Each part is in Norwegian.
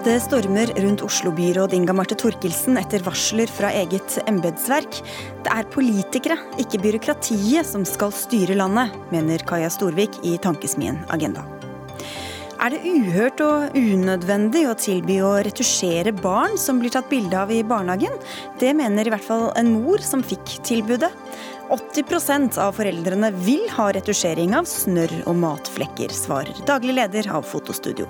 Det stormer rundt Oslo-byråd Inga Marte Torkelsen etter varsler fra eget embetsverk. Det er politikere, ikke byråkratiet, som skal styre landet, mener Kaja Storvik i Tankesmien Agenda. Er det uhørt og unødvendig å tilby å retusjere barn som blir tatt bilde av i barnehagen? Det mener i hvert fall en mor som fikk tilbudet. 80% av foreldrene vil ha retusjering av snørr og matflekker, svarer daglig leder av Fotostudio.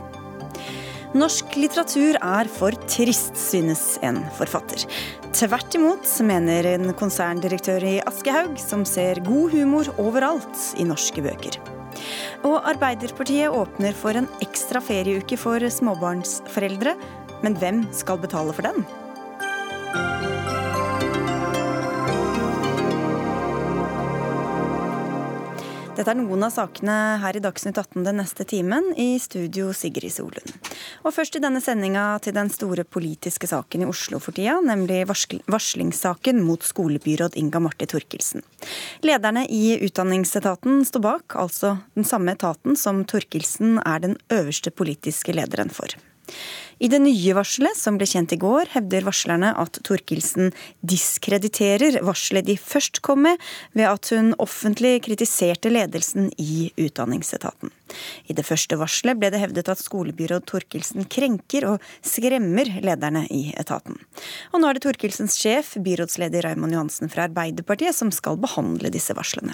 Norsk litteratur er for trist, synes en forfatter. Tvert imot, mener en konserndirektør i Aschehoug, som ser god humor overalt i norske bøker. Og Arbeiderpartiet åpner for en ekstra ferieuke for småbarnsforeldre. Men hvem skal betale for den? Dette er noen av sakene her i Dagsnytt 18 den neste timen. I studio Sigrid Solund. Og først i denne sendinga til den store politiske saken i Oslo for tida, nemlig varslingssaken mot skolebyråd Inga Marte Torkelsen. Lederne i Utdanningsetaten står bak, altså den samme etaten som Torkelsen er den øverste politiske lederen for. I det nye varselet, som ble kjent i går, hevder varslerne at Thorkildsen diskrediterer varselet de først kom med, ved at hun offentlig kritiserte ledelsen i Utdanningsetaten. I det første varselet ble det hevdet at skolebyråd Thorkildsen krenker og skremmer lederne i etaten. Og nå er det Thorkildsens sjef, byrådsleder Raymond Johansen fra Arbeiderpartiet, som skal behandle disse varslene.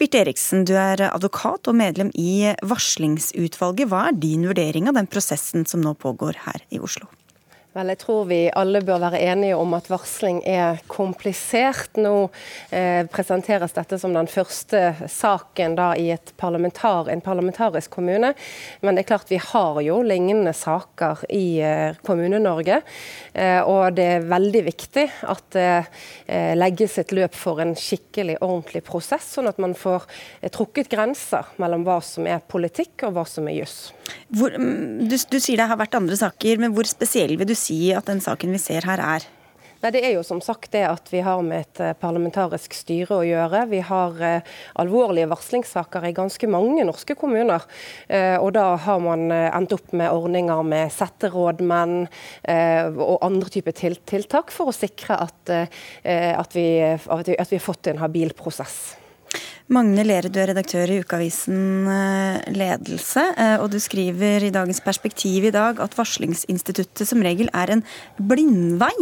Birte Eriksen, du er advokat og medlem i varslingsutvalget. Hva er din vurdering av den prosessen som nå pågår her i Oslo? Vel, jeg tror vi alle bør være enige om at varsling er komplisert. Nå eh, presenteres dette som den første saken da, i parlamentar, en parlamentarisk kommune. Men det er klart vi har jo lignende saker i eh, Kommune-Norge. Eh, og det er veldig viktig at det eh, legges et løp for en skikkelig, ordentlig prosess, sånn at man får eh, trukket grenser mellom hva som er politikk og hva som er juss. Mm, du, du sier det har vært andre saker, men hvor spesiell vil du si si at den saken vi ser her er? Nei, Det er jo som sagt det at vi har med et eh, parlamentarisk styre å gjøre. Vi har eh, alvorlige varslingssaker i ganske mange norske kommuner. Eh, og da har man eh, endt opp med ordninger med setterådmenn eh, og andre typer til tiltak for å sikre at, eh, at, vi, at vi har fått en habil prosess. Magne Lerud, du er redaktør i ukeavisen eh, Ledelse, eh, og du skriver i Dagens Perspektiv i dag at varslingsinstituttet som regel er en blindvei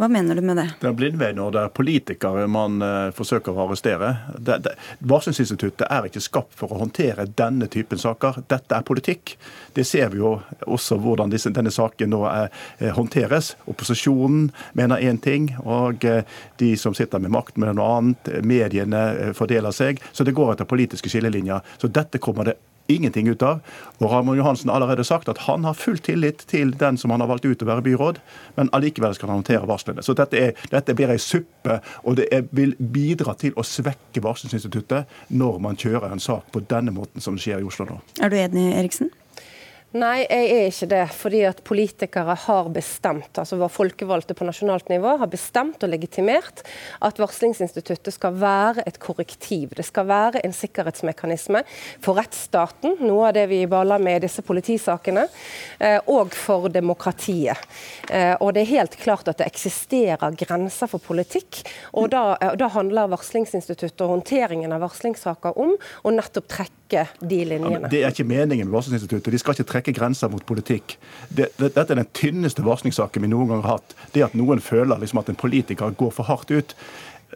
hva mener du med det? Det er blindvei når det er politikere man uh, forsøker å arrestere. Det, det, varslingsinstituttet er ikke skapt for å håndtere denne typen saker. Dette er politikk. Det ser vi jo også hvordan disse, denne saken nå er, uh, håndteres. Opposisjonen mener én ting, og uh, de som sitter med makt mener noe annet. Mediene fordeler seg. Så det går etter politiske skillelinjer. Så dette kommer det ingenting ut av. Og Ramon Johansen har allerede sagt at han har full tillit til den som han har valgt ut å være byråd, men allikevel skal han håndtere varslene. Så dette, er, dette blir ei suppe, og det er, vil bidra til å svekke varslingsinstituttet når man kjører en sak på denne måten som skjer i Oslo nå. Er du enig, Eriksen? Nei, jeg er ikke det. Fordi at politikere har bestemt, altså våre folkevalgte på nasjonalt nivå har bestemt og legitimert at varslingsinstituttet skal være et korrektiv. Det skal være en sikkerhetsmekanisme for rettsstaten, noe av det vi baller med i disse politisakene, eh, og for demokratiet. Eh, og det er helt klart at det eksisterer grenser for politikk. Og da, eh, da handler varslingsinstituttet og håndteringen av varslingssaker om å nettopp trekke de linjene. Ja, det er ikke meningen med varslingsinstituttet. De skal ikke trekke trekke grenser mot politikk. Det, det, dette er den tynneste varslingssaken vi noen gang har hatt. Det at noen føler liksom at en politiker går for hardt ut.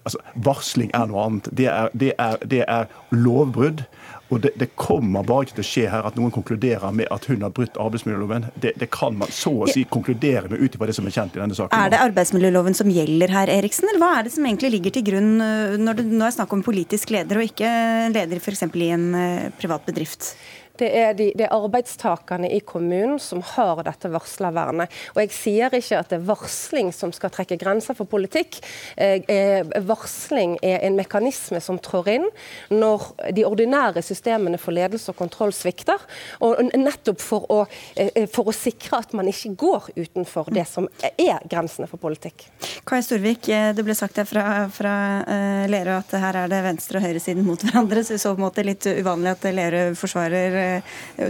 Altså, varsling er noe annet. Det er, det er, det er lovbrudd. Og det, det, kommer bare ikke til å skje her at noen konkluderer med at hun har brutt arbeidsmiljøloven. Det, det kan man så å si konkludere med ut ifra det som er kjent i denne saken. Er det arbeidsmiljøloven som gjelder her, Eriksen, eller hva er det som egentlig ligger til grunn øh, når det nå er snakk om politisk leder og ikke leder f.eks. i en øh, privat bedrift? Det er, de, det er, arbeidstakerne i kommunen som har dette varslervernet. Og Jeg sier ikke at det er varsling som skal trekke grenser for politikk. Eh, eh, varsling er en mekanisme som trår inn når de ordinære systemene for ledelse og kontroll svikter. Og Nettopp for å, eh, for å sikre at man ikke går utenfor det som er grensene for politikk. Kai Storvik, det ble sagt her fra, fra uh, Lerøy at her er det venstre- og høyresiden mot hverandre. Så i så måte litt uvanlig at Lerøy forsvarer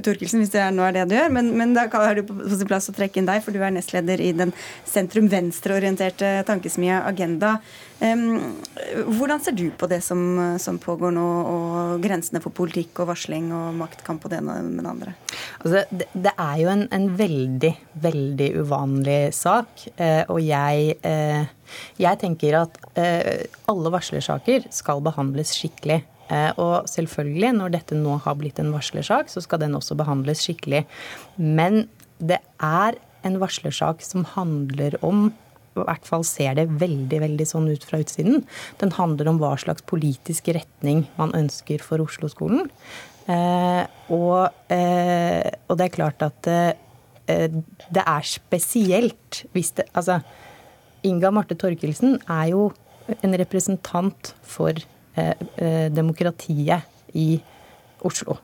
Torkelsen, hvis det er, nå er det du gjør. Men, men da er det på sin plass å trekke inn deg, for du er nestleder i den sentrum-venstreorienterte tankesmia Agenda. Hvordan ser du på det som, som, pågår nå, og grensene for politikk og varsling og maktkamp og det ene med det andre? Altså, det, det, er jo en, en, veldig, veldig uvanlig sak. Eh, og jeg, eh, jeg tenker at eh, alle varslersaker skal behandles skikkelig. Eh, og selvfølgelig, når dette nå har blitt en varslersak, så skal den også behandles skikkelig. Men det er en varslersak som handler om i hvert fall ser det veldig veldig sånn ut fra utsiden. Den handler om hva slags politisk retning man ønsker for Oslo-skolen. Eh, og, eh, og, det er klart at eh, det er spesielt hvis det Altså, Inga Marte Torkelsen er jo en representant for demokratiet i Oslo.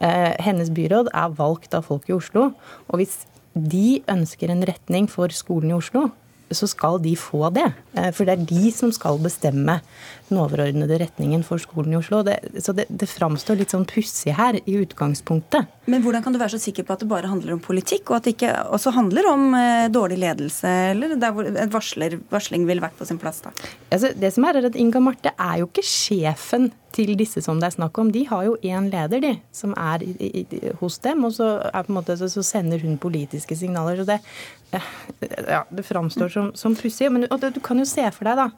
Eh, hennes byråd er valgt av folk i Oslo. Og hvis de ønsker en retning for skolen i Oslo, så skal de få det. Eh, for det er de som skal bestemme den overordnede retningen for skolen i Oslo. Det, så det, det framstår litt sånn pussig her i utgangspunktet. Men hvordan kan du være så sikker på at det bare handler om politikk, og at det ikke også handler om eh, dårlig ledelse, eller der hvor varsler, varsling ville vært på sin plass? da? Altså, det som er, er at Inga Marte er jo ikke sjefen til disse som det er snakk om. De har jo én leder, de, som er i, i, hos dem. Og så, måte, så, sender hun politiske signaler. Så det, ja, det framstår som, som pussig. Men du, du, kan jo se for deg, da.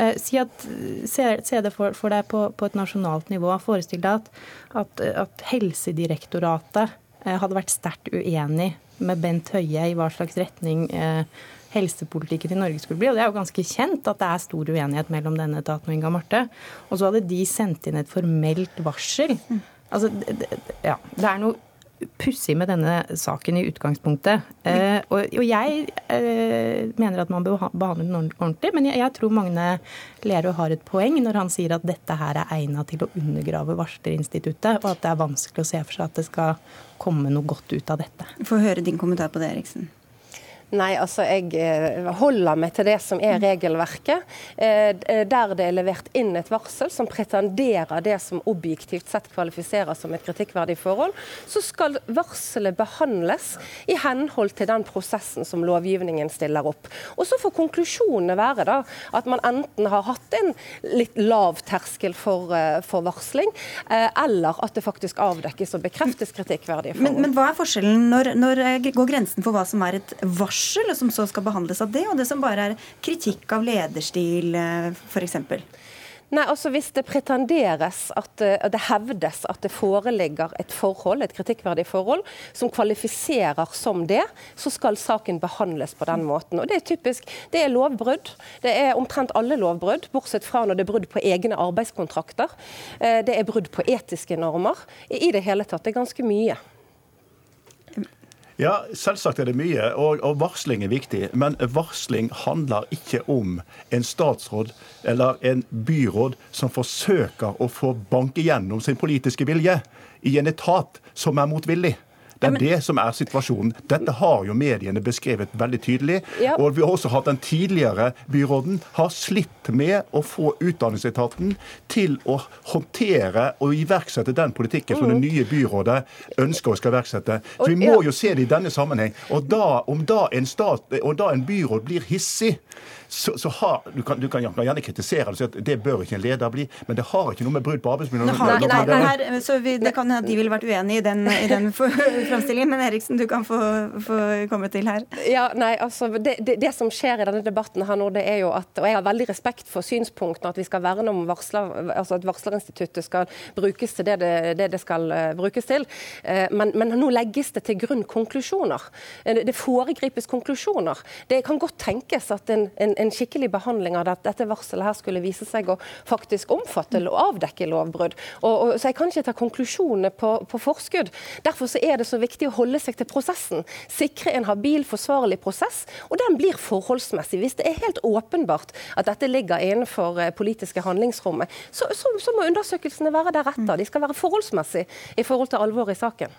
Eh, si at, se, se det for, for deg på, på, et nasjonalt nivå. Forestill deg at, at, at Helsedirektoratet eh, hadde vært sterkt uenig med Bent Høie i hva slags retning eh, helsepolitikken i Norge skulle bli. Og det er jo ganske kjent at det er stor uenighet mellom denne etaten og Inga Marte. Og så hadde de sendt inn et formelt varsel. Altså, det, ja, det er noe pussig med denne saken i utgangspunktet. Eh, og, og, jeg eh, mener at man bør behandle den ordentlig, men jeg, jeg tror Magne Lerøe har et poeng når han sier at dette her er egnet til å undergrave varslerinstituttet, og at det er vanskelig å se for seg at det skal komme noe godt ut av dette. Få høre din kommentar på det, Eriksen. Nei, altså jeg eh, holder meg til det som er regelverket. Eh, eh, der det er levert inn et varsel som pretenderer det som objektivt sett kvalifiserer som et kritikkverdig forhold, så skal varselet behandles i henhold til den prosessen som lovgivningen stiller opp. Og så får konklusjonene være da at man enten har hatt en litt lav terskel for, for varsling, eller at det faktisk avdekkes og bekreftes kritikkverdige forhold. Men, men hva er forskjellen når, når går grensen for hva som er et varsel? Varsel, som så skal behandles av det, og det som bare er kritikk av lederstil, eh, f.eks.? Nei, altså Hvis det pretenderes, at eh, det hevdes at det foreligger et forhold, et kritikkverdig forhold, som kvalifiserer som det, så skal saken behandles på den måten. Og Det er typisk, det er lovbrudd. Det er omtrent alle lovbrudd, bortsett fra når det er brudd på egne arbeidskontrakter. Eh, det er brudd på etiske normer. I det hele tatt. Det er ganske mye. Ja, selvsagt er det mye, og, og, varsling er viktig. Men varsling handler ikke om en statsråd eller en byråd som forsøker å få banke gjennom sin politiske vilje i en etat som er motvillig. Det er det som er situasjonen. Dette har jo mediene beskrevet veldig tydelig. Ja. Og vi har også hatt den tidligere byråden har slitt med å få Utdanningsetaten til å håndtere og iverksette den politikken som det mm. nye byrådet ønsker å skal iverksette. Så Vi må jo se det i denne sammenheng. Og da, om da en, stat, og da en byråd blir hissig så, så har, du, kan, du kan gjerne kritisere det og si at det bør ikke en leder bli, men det har ikke noe med brudd på arbeidsmiljøloven Nei, nei, nei, så vi, Det kan hende de ville vært uenig i den, i den framstillingen, men Eriksen, du kan få, få, komme til her. Ja, nei, altså, det, det, det, som skjer i denne debatten her nå, det er jo at Og jeg har veldig respekt for synspunktene at vi skal verne om varsler, altså at varslerinstituttet skal brukes til det det, det, det skal uh, brukes til. Uh, men, men, nå legges det til grunn konklusjoner. Uh, det foregripes konklusjoner. Det kan godt tenkes at en, en en skikkelig behandling av at dette varselet her skulle vise seg å faktisk omfatte og avdekke lovbrudd. Og, og, så Jeg kan ikke ta konklusjonene på, på, forskudd. Derfor er det så viktig å holde seg til prosessen. Sikre en habil, forsvarlig prosess, og den blir forholdsmessig. Hvis det er helt åpenbart at dette ligger innenfor eh, politiske handlingsrommet, så, så, så må undersøkelsene være deretter. De skal være forholdsmessige i forhold til alvoret i saken.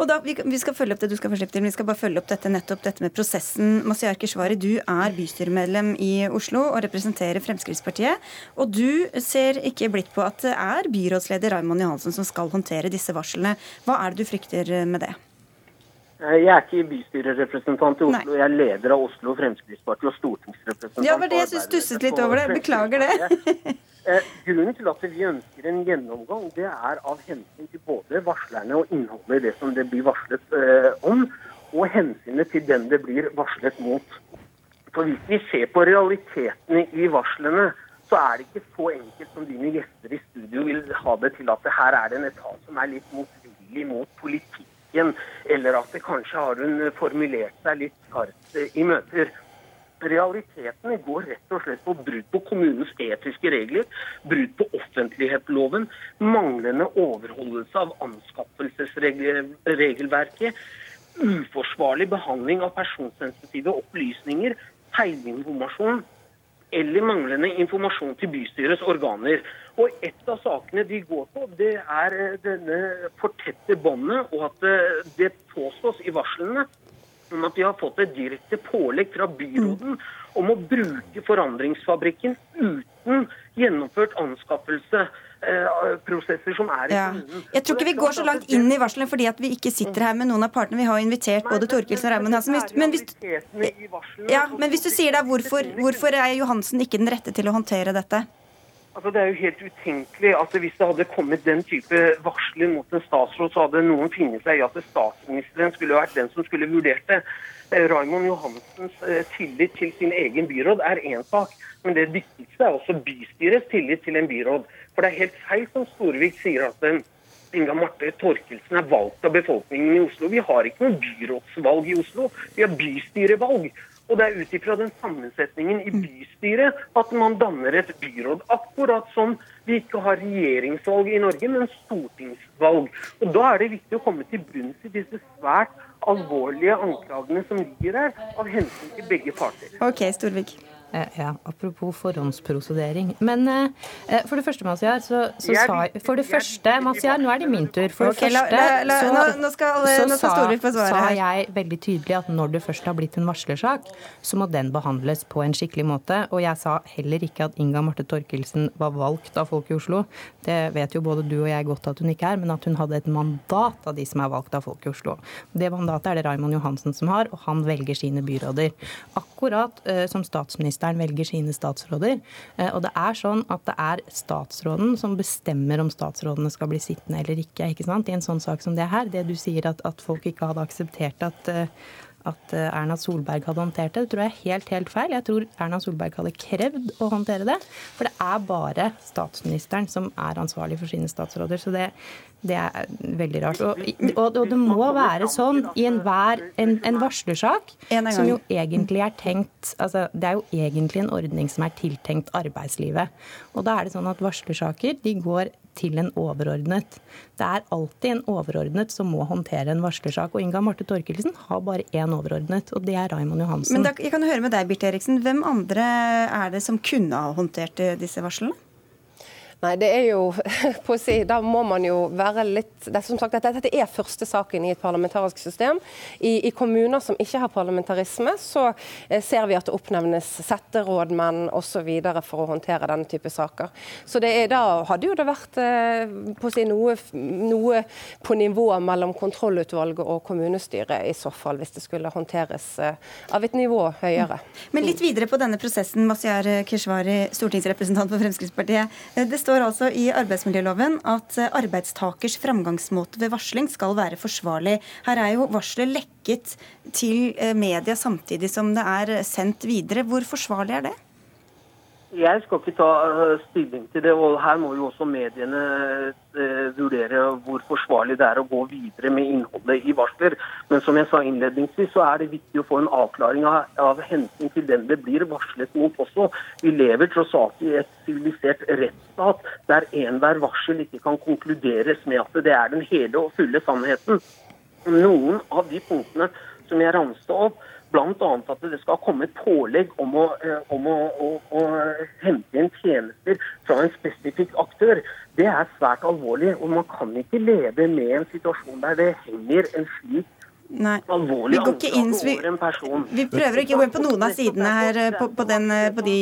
Og da, vi, vi, skal følge opp det du skal få slippe til, men vi skal bare følge opp dette nettopp dette med prosessen. Masiar Keshvari, du er bystyremedlem i Oslo og representerer Fremskrittspartiet. Og du ser ikke blitt på at det er byrådsleder Raymond Johansen som skal håndtere disse varslene. Hva er det du frykter med det? Jeg er ikke bystyrerepresentant i Oslo, Nei. jeg er leder av Oslo Fremskrittsparti og stortingsrepresentant. Ja, var det jeg stusset litt over det. Beklager det. Eh, grunnen til at vi ønsker en gjennomgang, det er av hensyn til både varslerne og innholdet i det som det blir varslet eh, om, og hensynet til den det blir varslet mot. For Hvis vi ser på realitetene i varslene, så er det ikke så enkelt som dine gjester i studio vil ha det til at det her er en etat som er litt motvillig mot politikken, eller at det kanskje har hun formulert seg litt skarpt eh, i møter. Realitetene går rett og slett på brudd på kommunens etiske regler, brudd på offentlighetsloven, manglende overholdelse av anskaffelsesregelverket, uforsvarlig behandling av personsensitive opplysninger, feilinformasjon eller manglende informasjon til bystyrets organer. Og Et av sakene de går på, det er denne fortette båndet, og at det påstås i varslene om at de har fått et direkte pålegg fra byråden om å bruke Forandringsfabrikken uten gjennomført anskaffelse. Eh, prosesser som er i ja. kommunen. Jeg tror ikke vi går så langt inn i varslene fordi at vi ikke sitter her med noen av partene. Vi har invitert både Torkelsen og Raymond Hansen. Men hvis, ja, men hvis du sier da, hvorfor, hvorfor er Johansen ikke den rette til å håndtere dette? Altså, det er jo helt utenkelig at hvis det hadde kommet den type varsler mot en statsråd, så hadde noen funnet seg i at statsministeren skulle vært den som skulle vurdert det. Eh, Raymond Johansens eh, tillit til sin egen byråd er én sak, men det viktigste er også bystyrets tillit til en byråd. For det er helt feil som Storvik sier at eh, Inga Marte Torkelsen er valgt av befolkningen i Oslo. Vi har ikke noe byrådsvalg i Oslo, vi har bystyrevalg. Og det er ut ifra den sammensetningen i bystyret at man danner et byråd. Akkurat som vi ikke har regjeringsvalg i Norge, men stortingsvalg. Og Da er det viktig å komme til bunns i disse svært alvorlige anklagene som ligger der, av hensyn til begge parter. Ok, Storvik. Eh, ja, Apropos forhåndsprosedering. Men eh, eh, for det første, Masiar, så, så sa jeg For det første, Masiar, nå er det min tur. For det første la, la, så, nå, nå skal, så sa, sa jeg veldig tydelig at når det først har blitt en varslersak, så må den behandles på en skikkelig måte. Og jeg sa heller ikke at Inga Marte Torkelsen var valgt av folk i Oslo. Det vet jo både du og jeg godt at hun ikke er, men at hun hadde et mandat av de som er valgt av folk i Oslo. Det mandatet er det Raymond Johansen som har, og han velger sine byråder. Akkurat uh, som statsminister statsministeren velger sine statsråder. Eh, og det er sånn at det er statsråden som bestemmer om statsrådene skal bli sittende eller ikke. ikke sant? I en sånn sak som det her. Det du sier at, at folk ikke hadde akseptert at eh, at eh, Erna Solberg hadde håndtert det. Det tror jeg er helt, helt feil. Jeg tror Erna Solberg hadde krevd å håndtere det. For det er bare statsministeren som er ansvarlig for sine statsråder. Så det, det er veldig rart. Og, og, og, det må være sånn i enhver en, en varslersak, som jo egentlig er tenkt altså Det er jo egentlig en ordning som er tiltenkt arbeidslivet. Og da er det sånn at varslersaker de går til en overordnet. Det er alltid en overordnet som må håndtere en varslersak. Og Inga Marte Torkelsen har bare én overordnet, og det er Raymond Johansen. Men da, jeg kan høre med deg, Birte Eriksen. Hvem andre er det som kunne ha håndtert disse varslene? Nei, det er jo på å si, Da må man jo være litt det er som sagt, Dette, dette er første saken i et parlamentarisk system. I, i kommuner som ikke har parlamentarisme, så eh, ser vi at det oppnevnes setterådmenn osv. for å håndtere denne type saker. Så det er, Da hadde jo det vært eh, på å si, noe, noe på nivå mellom kontrollutvalget og kommunestyret i så fall, hvis det skulle håndteres eh, av et nivå høyere. Men litt videre på denne prosessen, Masiar Keshvari, stortingsrepresentant for Fremskrittspartiet. Det står altså i arbeidsmiljøloven at eh, arbeidstakers framgangsmåte ved varsling skal være forsvarlig. Her er jo varselet lekket til eh, media samtidig som det er sendt videre. Hvor forsvarlig er det? Jeg skal ikke ta eh, stilling til det. og Her må jo også mediene eh, vurdere hvor forsvarlig det er å gå videre med innholdet i varsler. Men som jeg sa innledningsvis, så er det viktig å få en avklaring av, av hensyn til den det blir varslet mot også. Vi lever tross alt i et sivilisert rettsstat der enhver varsel ikke kan konkluderes med at det er den hele og fulle sannheten. Noen av de punktene som jeg ramste opp, Bl.a. at det skal komme et pålegg om, å, eh, om å, å, å, hente inn tjenester fra en spesifikk aktør. Det er svært alvorlig. og Man kan ikke leve med en situasjon der det henger en slik Nei. vi går ikke inn, vi, vi, prøver ikke å gå inn på noen av sidene her eh, på, på, den, eh, på de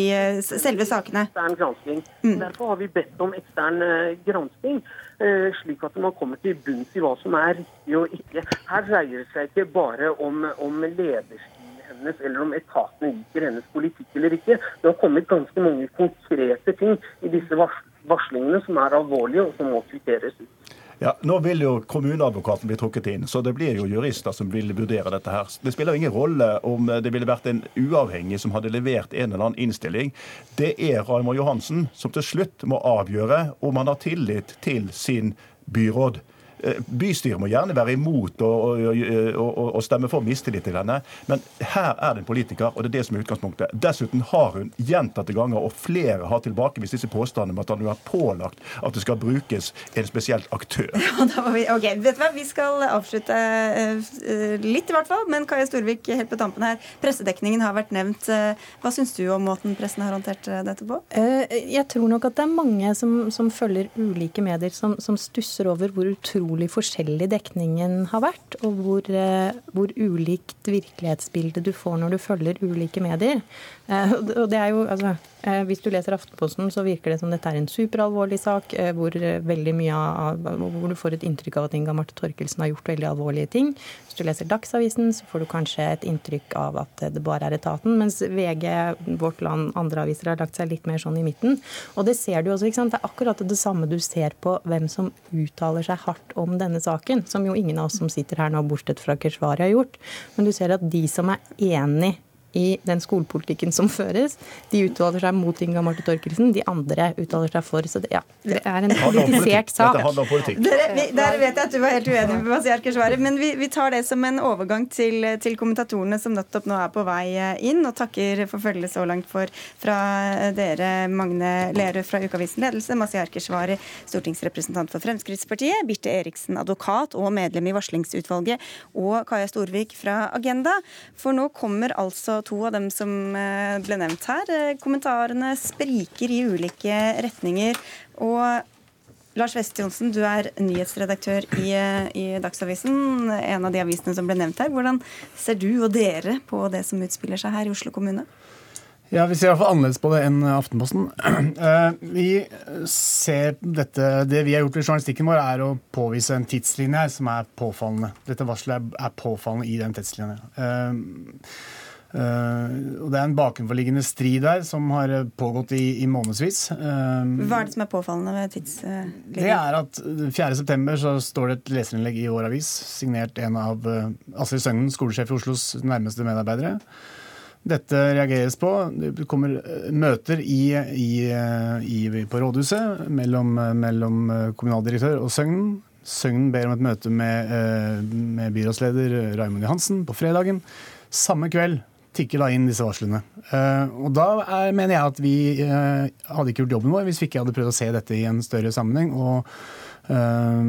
selve sakene. Mm. Derfor har vi bedt om ekstern gransking, slik at man kommer til bunns i hva som er riktig og ikke. Her dreier det seg ikke bare om, om lederskap hennes, eller om etatene liker hennes politikk eller ikke. Det har kommet ganske mange konkrete ting i disse varslingene som er alvorlige, og som må kvitteres ut. Ja, Nå vil jo kommuneadvokaten bli trukket inn, så det blir jo jurister som vil vurdere dette. her. Det spiller ingen rolle om det ville vært en uavhengig som hadde levert en eller annen innstilling. Det er Raymond Johansen som til slutt må avgjøre om han har tillit til sin byråd. Eh, bystyret må gjerne være imot og, og, og, og stemme for mistillit til henne, men her er det en politiker, og det er det som er utgangspunktet. Dessuten har hun gjentatte ganger, og flere har tilbakevist disse påstandene om at hun har pålagt at det skal brukes en spesielt aktør. Ja, vi, ok, vet du hva? Vi skal avslutte uh, litt, i hvert fall. Men Kaja Storvik, helt på tampen her. Pressedekningen har vært nevnt. Hva syns du om måten pressen har håndtert dette på? jeg tror nok at det er mange som, som følger ulike medier, som, som stusser over hvor utrolig utrolig forskjellig dekningen har vært, og hvor, eh, hvor, ulikt virkelighetsbilde du får når du følger ulike medier. Eh, og det er jo, altså, eh, Hvis du leser Aftenposten, så virker det som dette er en superalvorlig sak, hvor, veldig mye av, hvor du får et inntrykk av at Inga Marte Torkelsen har gjort veldig alvorlige ting. Hvis du leser Dagsavisen, så får du kanskje et inntrykk av at det bare er etaten, mens VG, Vårt Land, andre aviser har lagt seg litt mer sånn i midten. Og det ser du også, ikke sant. Det er akkurat det samme du ser på hvem som uttaler seg hardt om denne saken, som jo ingen av oss som sitter her nå, bortsett fra Keshvari, har gjort. Men du ser at de som er enig i den skolepolitikken som føres. De uttaler seg mot Inga Marte Torkelsen, de andre uttaler seg for. Så det, ja, det er en politisert sak. Dere, der vet jeg at du var helt uenig med Masiar Keshvari, men vi, vi, tar det som en overgang til, til, kommentatorene som nettopp nå er på vei inn, og takker for følget så langt for fra dere, Magne Lerøe fra Ukavisen Ledelse, Masiar Keshvari, stortingsrepresentant for Fremskrittspartiet, Birte Eriksen, advokat og medlem i varslingsutvalget, og Kaja Storvik fra Agenda. For nå kommer altså to av dem som eh, ble nevnt her. Eh, kommentarene spriker i ulike retninger. Og Lars Weste Johnsen, du er nyhetsredaktør i, eh, i, Dagsavisen, en av de avisene som ble nevnt her. Hvordan ser du og dere på det som utspiller seg her i Oslo kommune? Ja, Vi ser i hvert fall annerledes på det enn Aftenposten. Vi ser dette, Det vi har gjort i journalistikken vår, er å påvise en tidslinje her som er påfallende. Dette varselet er påfallende i den tidslinja. Uh, og Det er en bakenforliggende strid der som har pågått i, i månedsvis. Uh, Hva er det som er påfallende ved tidslinjen? Det er at 4.9 så står det et leserinnlegg i vår avis, signert en av Astrid Søgnen, skolesjef i Oslos nærmeste medarbeidere. Dette reageres på. Det kommer møter i, i, i, på rådhuset mellom, mellom kommunaldirektør og Søgnen. Søgnen ber om et møte med, med byrådsleder Raymond Johansen på fredagen. Samme kveld tikker da inn disse varslene. Uh, og da er, mener jeg at vi uh, hadde ikke gjort jobben vår hvis vi ikke hadde prøvd å se dette i en større sammenheng. og uh,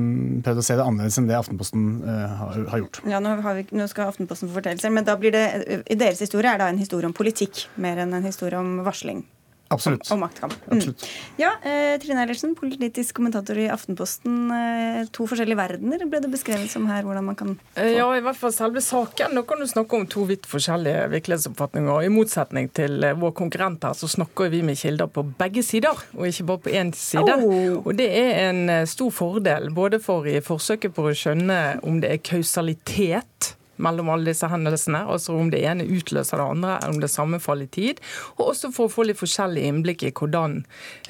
prøvd å se det annerledes enn det Aftenposten har, har, gjort. Ja, nå, vi, nå, skal Aftenposten fortelle seg, men da blir det, i deres historie er det en historie om politikk mer enn en historie om varsling? Absolutt. Og maktkamp. Mm. Ja, eh, Trine Eilertsen, politisk kommentator i Aftenposten. Eh, to forskjellige verdener ble det beskrevet som her. hvordan man kan få... Eh, ja, i hvert fall selve saken. Nå kan du snakke om to vidt forskjellige virkelighetsoppfatninger. I motsetning til eh, vår konkurrent her, så snakker vi med kilder på begge sider, og ikke bare på én side. Oh. Og det er en eh, stor fordel, både for i forsøket på å skjønne om det er kausalitet mellom alle disse hendelsene. Altså om det ene utløser det andre, eller om det sammenfaller i tid. Og også for å få litt forskjellig innblikk i hvordan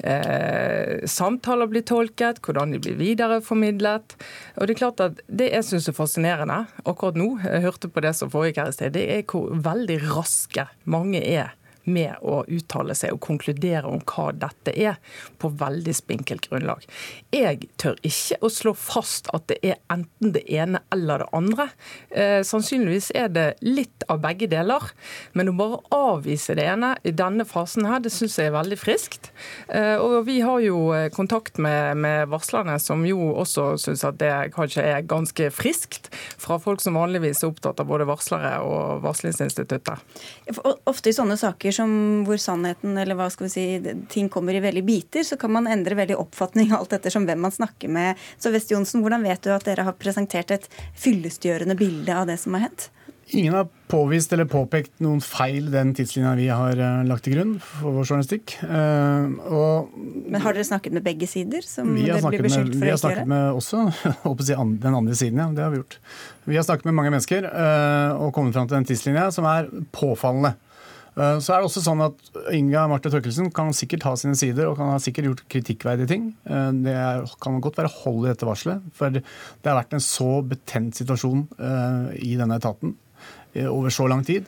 eh, samtaler blir tolket, hvordan de blir videreformidlet. Og Det er klart at det jeg syns er fascinerende akkurat nå, jeg hørte på det som foregikk her i sted, det er hvor veldig raske mange er med å uttale seg og konkludere om hva dette er, på veldig spinkelt grunnlag. Jeg tør ikke å slå fast at det er enten det ene eller det andre. Eh, sannsynligvis er det litt av begge deler. Men å bare avvise det ene i denne fasen her, det syns jeg er veldig friskt. Eh, og vi har jo eh, kontakt med, med varslerne, som jo også syns at det kanskje er ganske friskt, fra folk som vanligvis er opptatt av både varslere og varslingsinstituttet. Ofte i sånne saker som hvor sannheten eller hva skal vi si, ting kommer i veldig biter, så kan man endre veldig oppfatning alt ettersom hvem man snakker med. Så Vest Johnsen, hvordan vet du at dere har presentert et fyllestgjørende bilde av det som har hendt? Ingen har påvist eller påpekt noen feil den tidslinja vi har uh, lagt til grunn for vår journalistikk. Uh, og, Men har dere snakket med begge sider? som dere blir beskyldt for å gjøre? Vi har snakket med også den andre siden, ja. Det har vi gjort. Vi har snakket med mange mennesker uh, og kommet fram til den tidslinja som er påfallende. Så er det også sånn at Inga Marte Tørkelsen kan sikkert ha sine sider og kan ha sikkert gjort kritikkverdige ting. Det kan godt være hold i dette varselet. For det har vært en så betent situasjon i denne etaten over så lang tid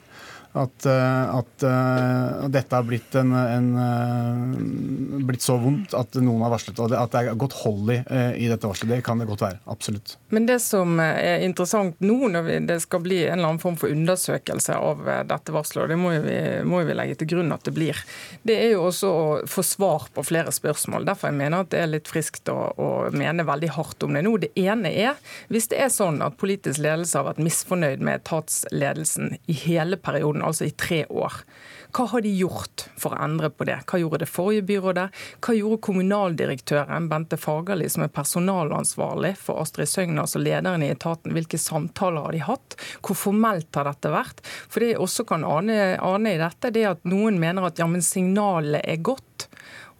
at, eh, at, uh, dette har blitt, en, en, uh, blitt, så vondt at noen har varslet. Og at det er godt hold i, i dette varselet. Det kan det godt være. Absolutt. Men det som er interessant nå, når vi, det skal bli en eller annen form for undersøkelse av dette varselet, og det må vi, må vi legge til grunn at det blir, det er jo også å få svar på flere spørsmål. Derfor jeg mener at det er litt friskt å, å mene veldig hardt om det nå. Det ene er, hvis det er sånn at politisk ledelse har vært misfornøyd med etatsledelsen i hele perioden, altså i tre år. Hva har de gjort for å endre på det? Hva gjorde det forrige byrådet? Hva gjorde kommunaldirektøren Bente Fagerli, som er personalansvarlig for Astrid Søgn, altså lederen i etaten? Hvilke samtaler har de hatt? Hvor formelt har dette vært? For det jeg også kan ane, ane i dette, det er at noen mener at ja, men signalet er godt.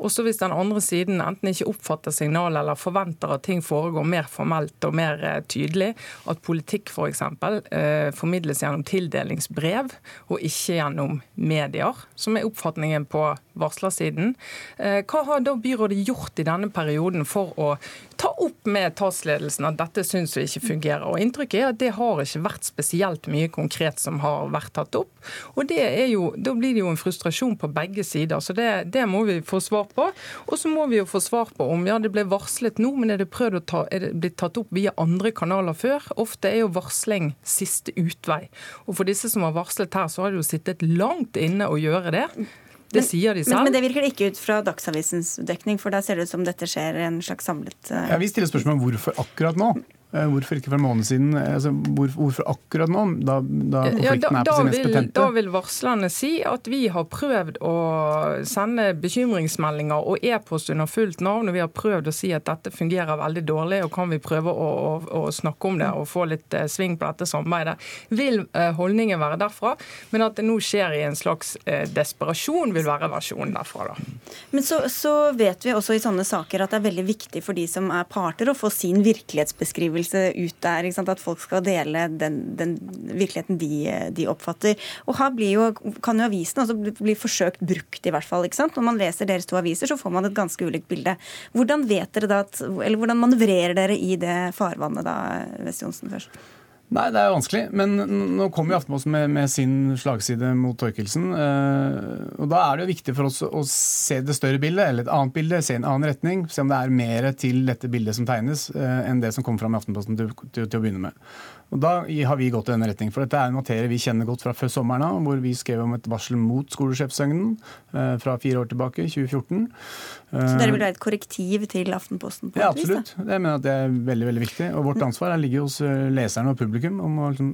Også hvis den andre siden enten ikke oppfatter signalet eller forventer at ting foregår mer formelt og mer eh, tydelig, at politikk f.eks. For eksempel, eh, formidles gjennom tildelingsbrev og ikke gjennom medier, som er oppfatningen på varslersiden. Eh, hva har da byrådet gjort i denne perioden for å ta opp med etatsledelsen at dette syns vi ikke fungerer? Og Inntrykket er at det har ikke vært spesielt mye konkret som har vært tatt opp. Og jo, Da blir det jo en frustrasjon på begge sider, så det, det må vi få svar på. Og så må vi jo få svar på om ja, det ble varslet nå, men er det prøvd å ta, er det blitt tatt opp via andre kanaler før? Ofte er jo varsling siste utvei. Og for disse som har varslet her, så har det jo sittet langt inne å gjøre det. Det sier de selv. Men, men, det virker ikke ut fra Dagsavisens dekning, for der ser det ut som dette skjer en slags samlet uh... ja, Vi stiller spørsmål om hvorfor akkurat nå. Eh, hvorfor ikke for en måned siden? Altså, hvorfor akkurat nå, da, da konflikten ja, da, er på sin mest betente? Da vil varslerne si at vi har prøvd å sende bekymringsmeldinger og e-post under fullt navn, og vi har prøvd å si at dette fungerer veldig dårlig, og kan vi prøve å, å, å snakke om det og få litt uh, sving på dette samarbeidet. Vil uh, holdningen være derfra, men at det nå skjer i en slags uh, desperasjon, vil være versjonen derfra. da. Men så, så vet vi også i sånne saker at det er veldig viktig for de som er parter, å få sin virkelighetsbeskrivelse opplevelse ut der. At folk skal dele den, den virkeligheten de, de, oppfatter. Og her jo, kan jo avisen også bli forsøkt brukt, i hvert fall. Når man leser deres to aviser, så får man et ganske ulikt bilde. Hvordan vet dere da at, eller hvordan manøvrerer dere i det farvannet da, Vest Johnsen først? Nei, det er vanskelig. Men nå kommer jo Aftenposten med, med, sin slagside mot Torkelsen. Eh, og da er det jo viktig for oss å se det større bildet, eller et annet bilde, se en annen retning. Se om det er mer til dette bildet som tegnes, eh, enn det som kom fram i Aftenposten til, til, til å begynne med. Og Da har vi gått i denne retning. For dette er en materie vi kjenner godt fra før sommeren av, hvor vi skrev om et varsel mot skolesjefsøgnen eh, fra fire år tilbake, 2014. Så dere vil være et korrektiv til Aftenposten? på Ja, absolutt. Jeg mener at det er veldig veldig viktig. Og vårt ansvar ligger hos eh, leserne og publikum om å liksom,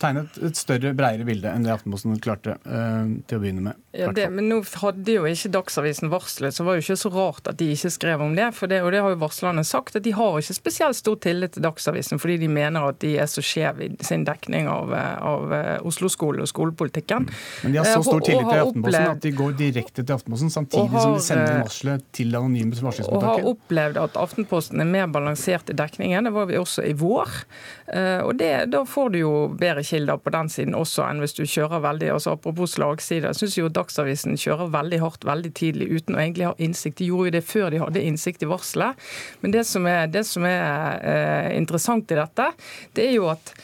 tegne et, et, større, bredere bilde enn det Aftenposten klarte uh, til å begynne med. Ja, det, men nå hadde jo ikke Dagsavisen varslet, så var det jo ikke så rart at de ikke skrev om det. For det, og det har jo varslerne sagt, at de har ikke spesielt stor tillit til Dagsavisen fordi de mener at de er så skjeve skjev i sin dekning av, av eh, Oslo-skole og skolepolitikken. Men de har så stor tillit til Aftenposten at de går direkte til Aftenposten, samtidig har, som de sender eh, varselet til anonyme varslingsmottaker? Og har opplevd at Aftenposten er mer balansert i dekningen. Det var vi også i vår. Eh, og det, Da får du jo bedre kilder på den siden også enn hvis du kjører veldig altså Apropos slagside, jeg syns jo Dagsavisen kjører veldig hardt veldig tidlig uten å egentlig ha innsikt. De gjorde jo det før de hadde innsikt i varselet. Men det som er, det som er eh, interessant i dette, det er jo at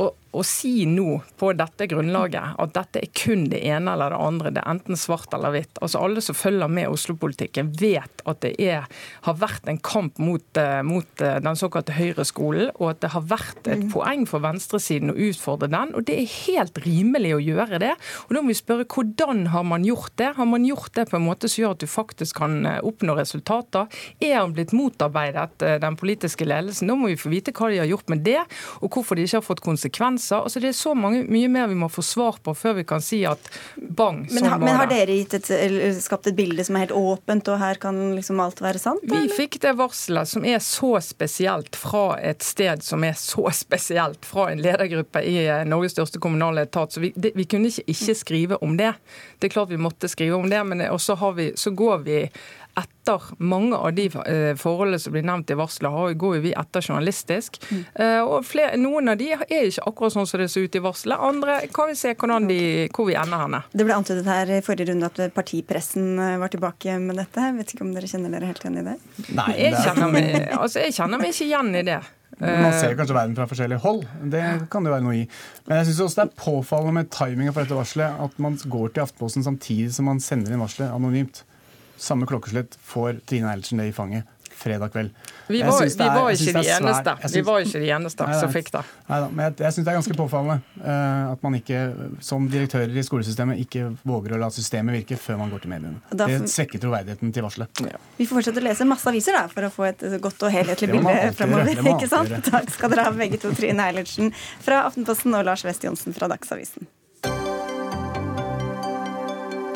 og å si nå på dette grunnlaget at dette er kun det ene eller det andre, det er enten svart eller hvitt. Altså Alle som følger med Oslo-politikken vet at det er, har vært en kamp mot, eh, mot eh, den såkalte høyreskolen, og at det har vært et mm. poeng for venstresiden å utfordre den. og Det er helt rimelig å gjøre det. Og Da må vi spørre hvordan har man gjort det? Har man gjort det på en måte som gjør at du faktisk kan eh, oppnå resultater? Er han blitt motarbeidet, den politiske ledelsen? Nå må vi få vite hva de har gjort med det, og hvorfor de ikke har fått konsekvenser konsekvenser. Altså, det er så mange, mye mer vi må få svar på før vi kan si at bang, sånn men, Men har dere et, skapt et bilde som er helt åpent, og her kan liksom alt være sant? Vi fikk det varselet som er så spesielt fra et sted som er så spesielt, fra en ledergruppe i eh, Norges største kommunale etat. Så vi, det, vi kunne ikke ikke skrive om det. Det er klart vi måtte skrive om det, men også så går vi etter mange av de eh, forholdene som blir nevnt i varselet, går vi etter journalistisk. Mm. Eh, og flere, Noen av de er ikke akkurat sånn som det ser ut i varselet. Andre kan vi se de, hvor vi ender henne. Det ble antydet her i forrige runde at partipressen eh, var tilbake med dette. Jeg vet ikke om dere kjenner dere helt igjen i det? Nei, jeg, kjenner meg, altså, jeg kjenner meg ikke igjen i det. Man ser kanskje verden fra forskjellige hold. Det kan det være noe i. Men jeg syns også det er påfallende med timinga for dette varselet at man går til Aftenposten samtidig som man sender inn varselet anonymt samme klokkeslett får Trine Eilertsen det i fanget fredag kveld. Vi var, vi var ikke de eneste synes, vi var ikke de eneste nei, som fikk det. Neida, men jeg, jeg syns det er ganske påfallende uh, at man ikke, som direktører i skolesystemet ikke våger å la systemet virke før man går til mediene. Da, det svekker troverdigheten til varselet. Ja. Vi får fortsette å lese masse aviser da, for å få et godt og helhetlig bilde fremover. ikke sant? Takk skal dere ha begge to, Trine Eilertsen fra Aftenposten og Lars West Johnsen fra Dagsavisen.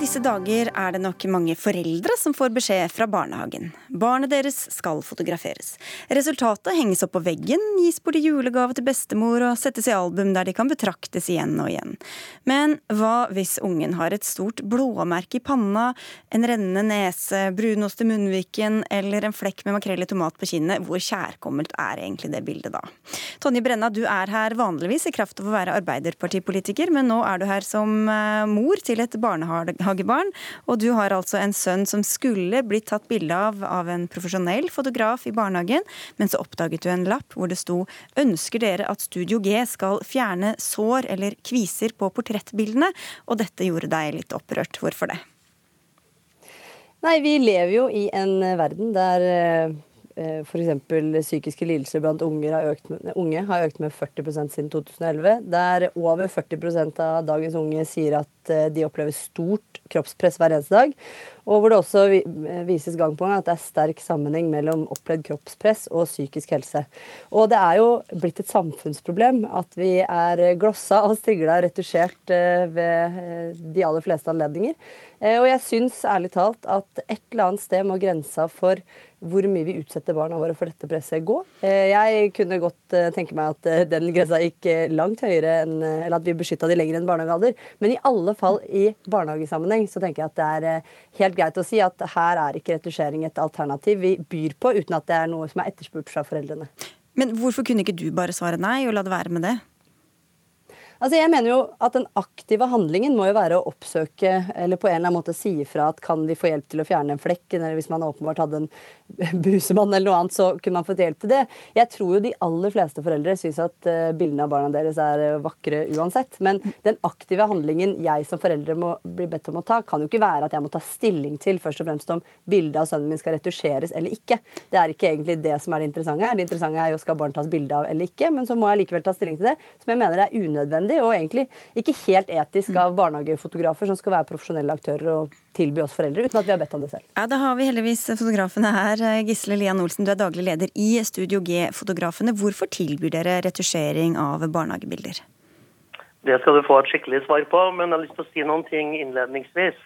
Disse dager er det nok mange foreldre som får beskjed fra barnehagen. Barnet deres skal fotograferes. Resultatet henges opp på veggen, gis bort i julegave til bestemor og settes i album der de kan betraktes igjen og igjen. Men hva hvis ungen har et stort blåmerke i panna, en rennende nese, brunost i munnviken eller en flekk med makrell i tomat på kinnet? Hvor kjærkommelt er egentlig det bildet da? Tonje Brenna, du er her vanligvis i kraft av å være arbeiderpartipolitiker, men nå er du her som eh, mor til et barnehage barnehagebarn. Og du har altså en sønn som skulle blitt tatt bilde av av en profesjonell fotograf i barnehagen, men så oppdaget du en lapp hvor det sto 'Ønsker dere at Studio G skal fjerne sår eller kviser på portrettbildene?' Og dette gjorde deg litt opprørt. Hvorfor det? Nei, vi lever jo i en verden der eh, F.eks. psykiske lidelser blant unger har økt, unge har økt med 40% siden 2011. Der over 40% av dagens unge sier at eh, de opplever stort kroppspress hver eneste dag. Og hvor det også eh, vises gang på gang at det er sterk sammenheng mellom opplevd kroppspress og psykisk helse. Og det er jo blitt et samfunnsproblem at vi er glossa og strigla retusjert ved de aller fleste anledninger. Og jeg syns ærlig talt at et eller annet sted må grensa for hvor mye vi utsetter barna våre for dette presset, gå. Eh, jeg kunne godt eh, tenke meg at eh, den grensa gikk langt høyere enn Eller at vi beskytta de lenger enn barnehagealder. Men i alle fall i barnehagesammenheng så tenker jeg at det er helt greit å si at her er ikke retusjering et alternativ vi byr på, uten at det er noe som er etterspurt fra foreldrene. Men hvorfor kunne ikke du bare svare nei og la det være med det? Altså jeg mener jo at Den aktive handlingen må jo være å oppsøke eller på en eller annen måte si ifra at kan vi få hjelp til å fjerne en flekk, eller hvis man åpenbart hadde en busemann eller noe annet, så kunne man fått hjelp til det. Jeg tror jo de aller fleste foreldre syns at uh, bildene av barna deres er uh, vakre uansett. Men den aktive handlingen jeg som foreldre må bli bedt om å ta, kan jo ikke være at jeg må ta stilling til først og fremst om bildet av sønnen min skal retusjeres eller ikke. Det er ikke egentlig det som er det interessante. Det interessante er jo skal barn tas bilde av eller ikke, men så må jeg likevel ta stilling til det, som jeg mener er unødvendig unødvendig og egentlig ikke helt etisk av barnehagefotografer som skal være profesjonelle aktører og tilby oss foreldre, uten at vi har bedt om det selv. Ja, Da har vi heldigvis fotografene her. Gisle Lian Olsen, du er daglig leder i Studio G-fotografene. Hvorfor tilbyr dere retusjering av barnehagebilder? Det skal du få et skikkelig svar på, men jeg har lyst til å si noen ting innledningsvis.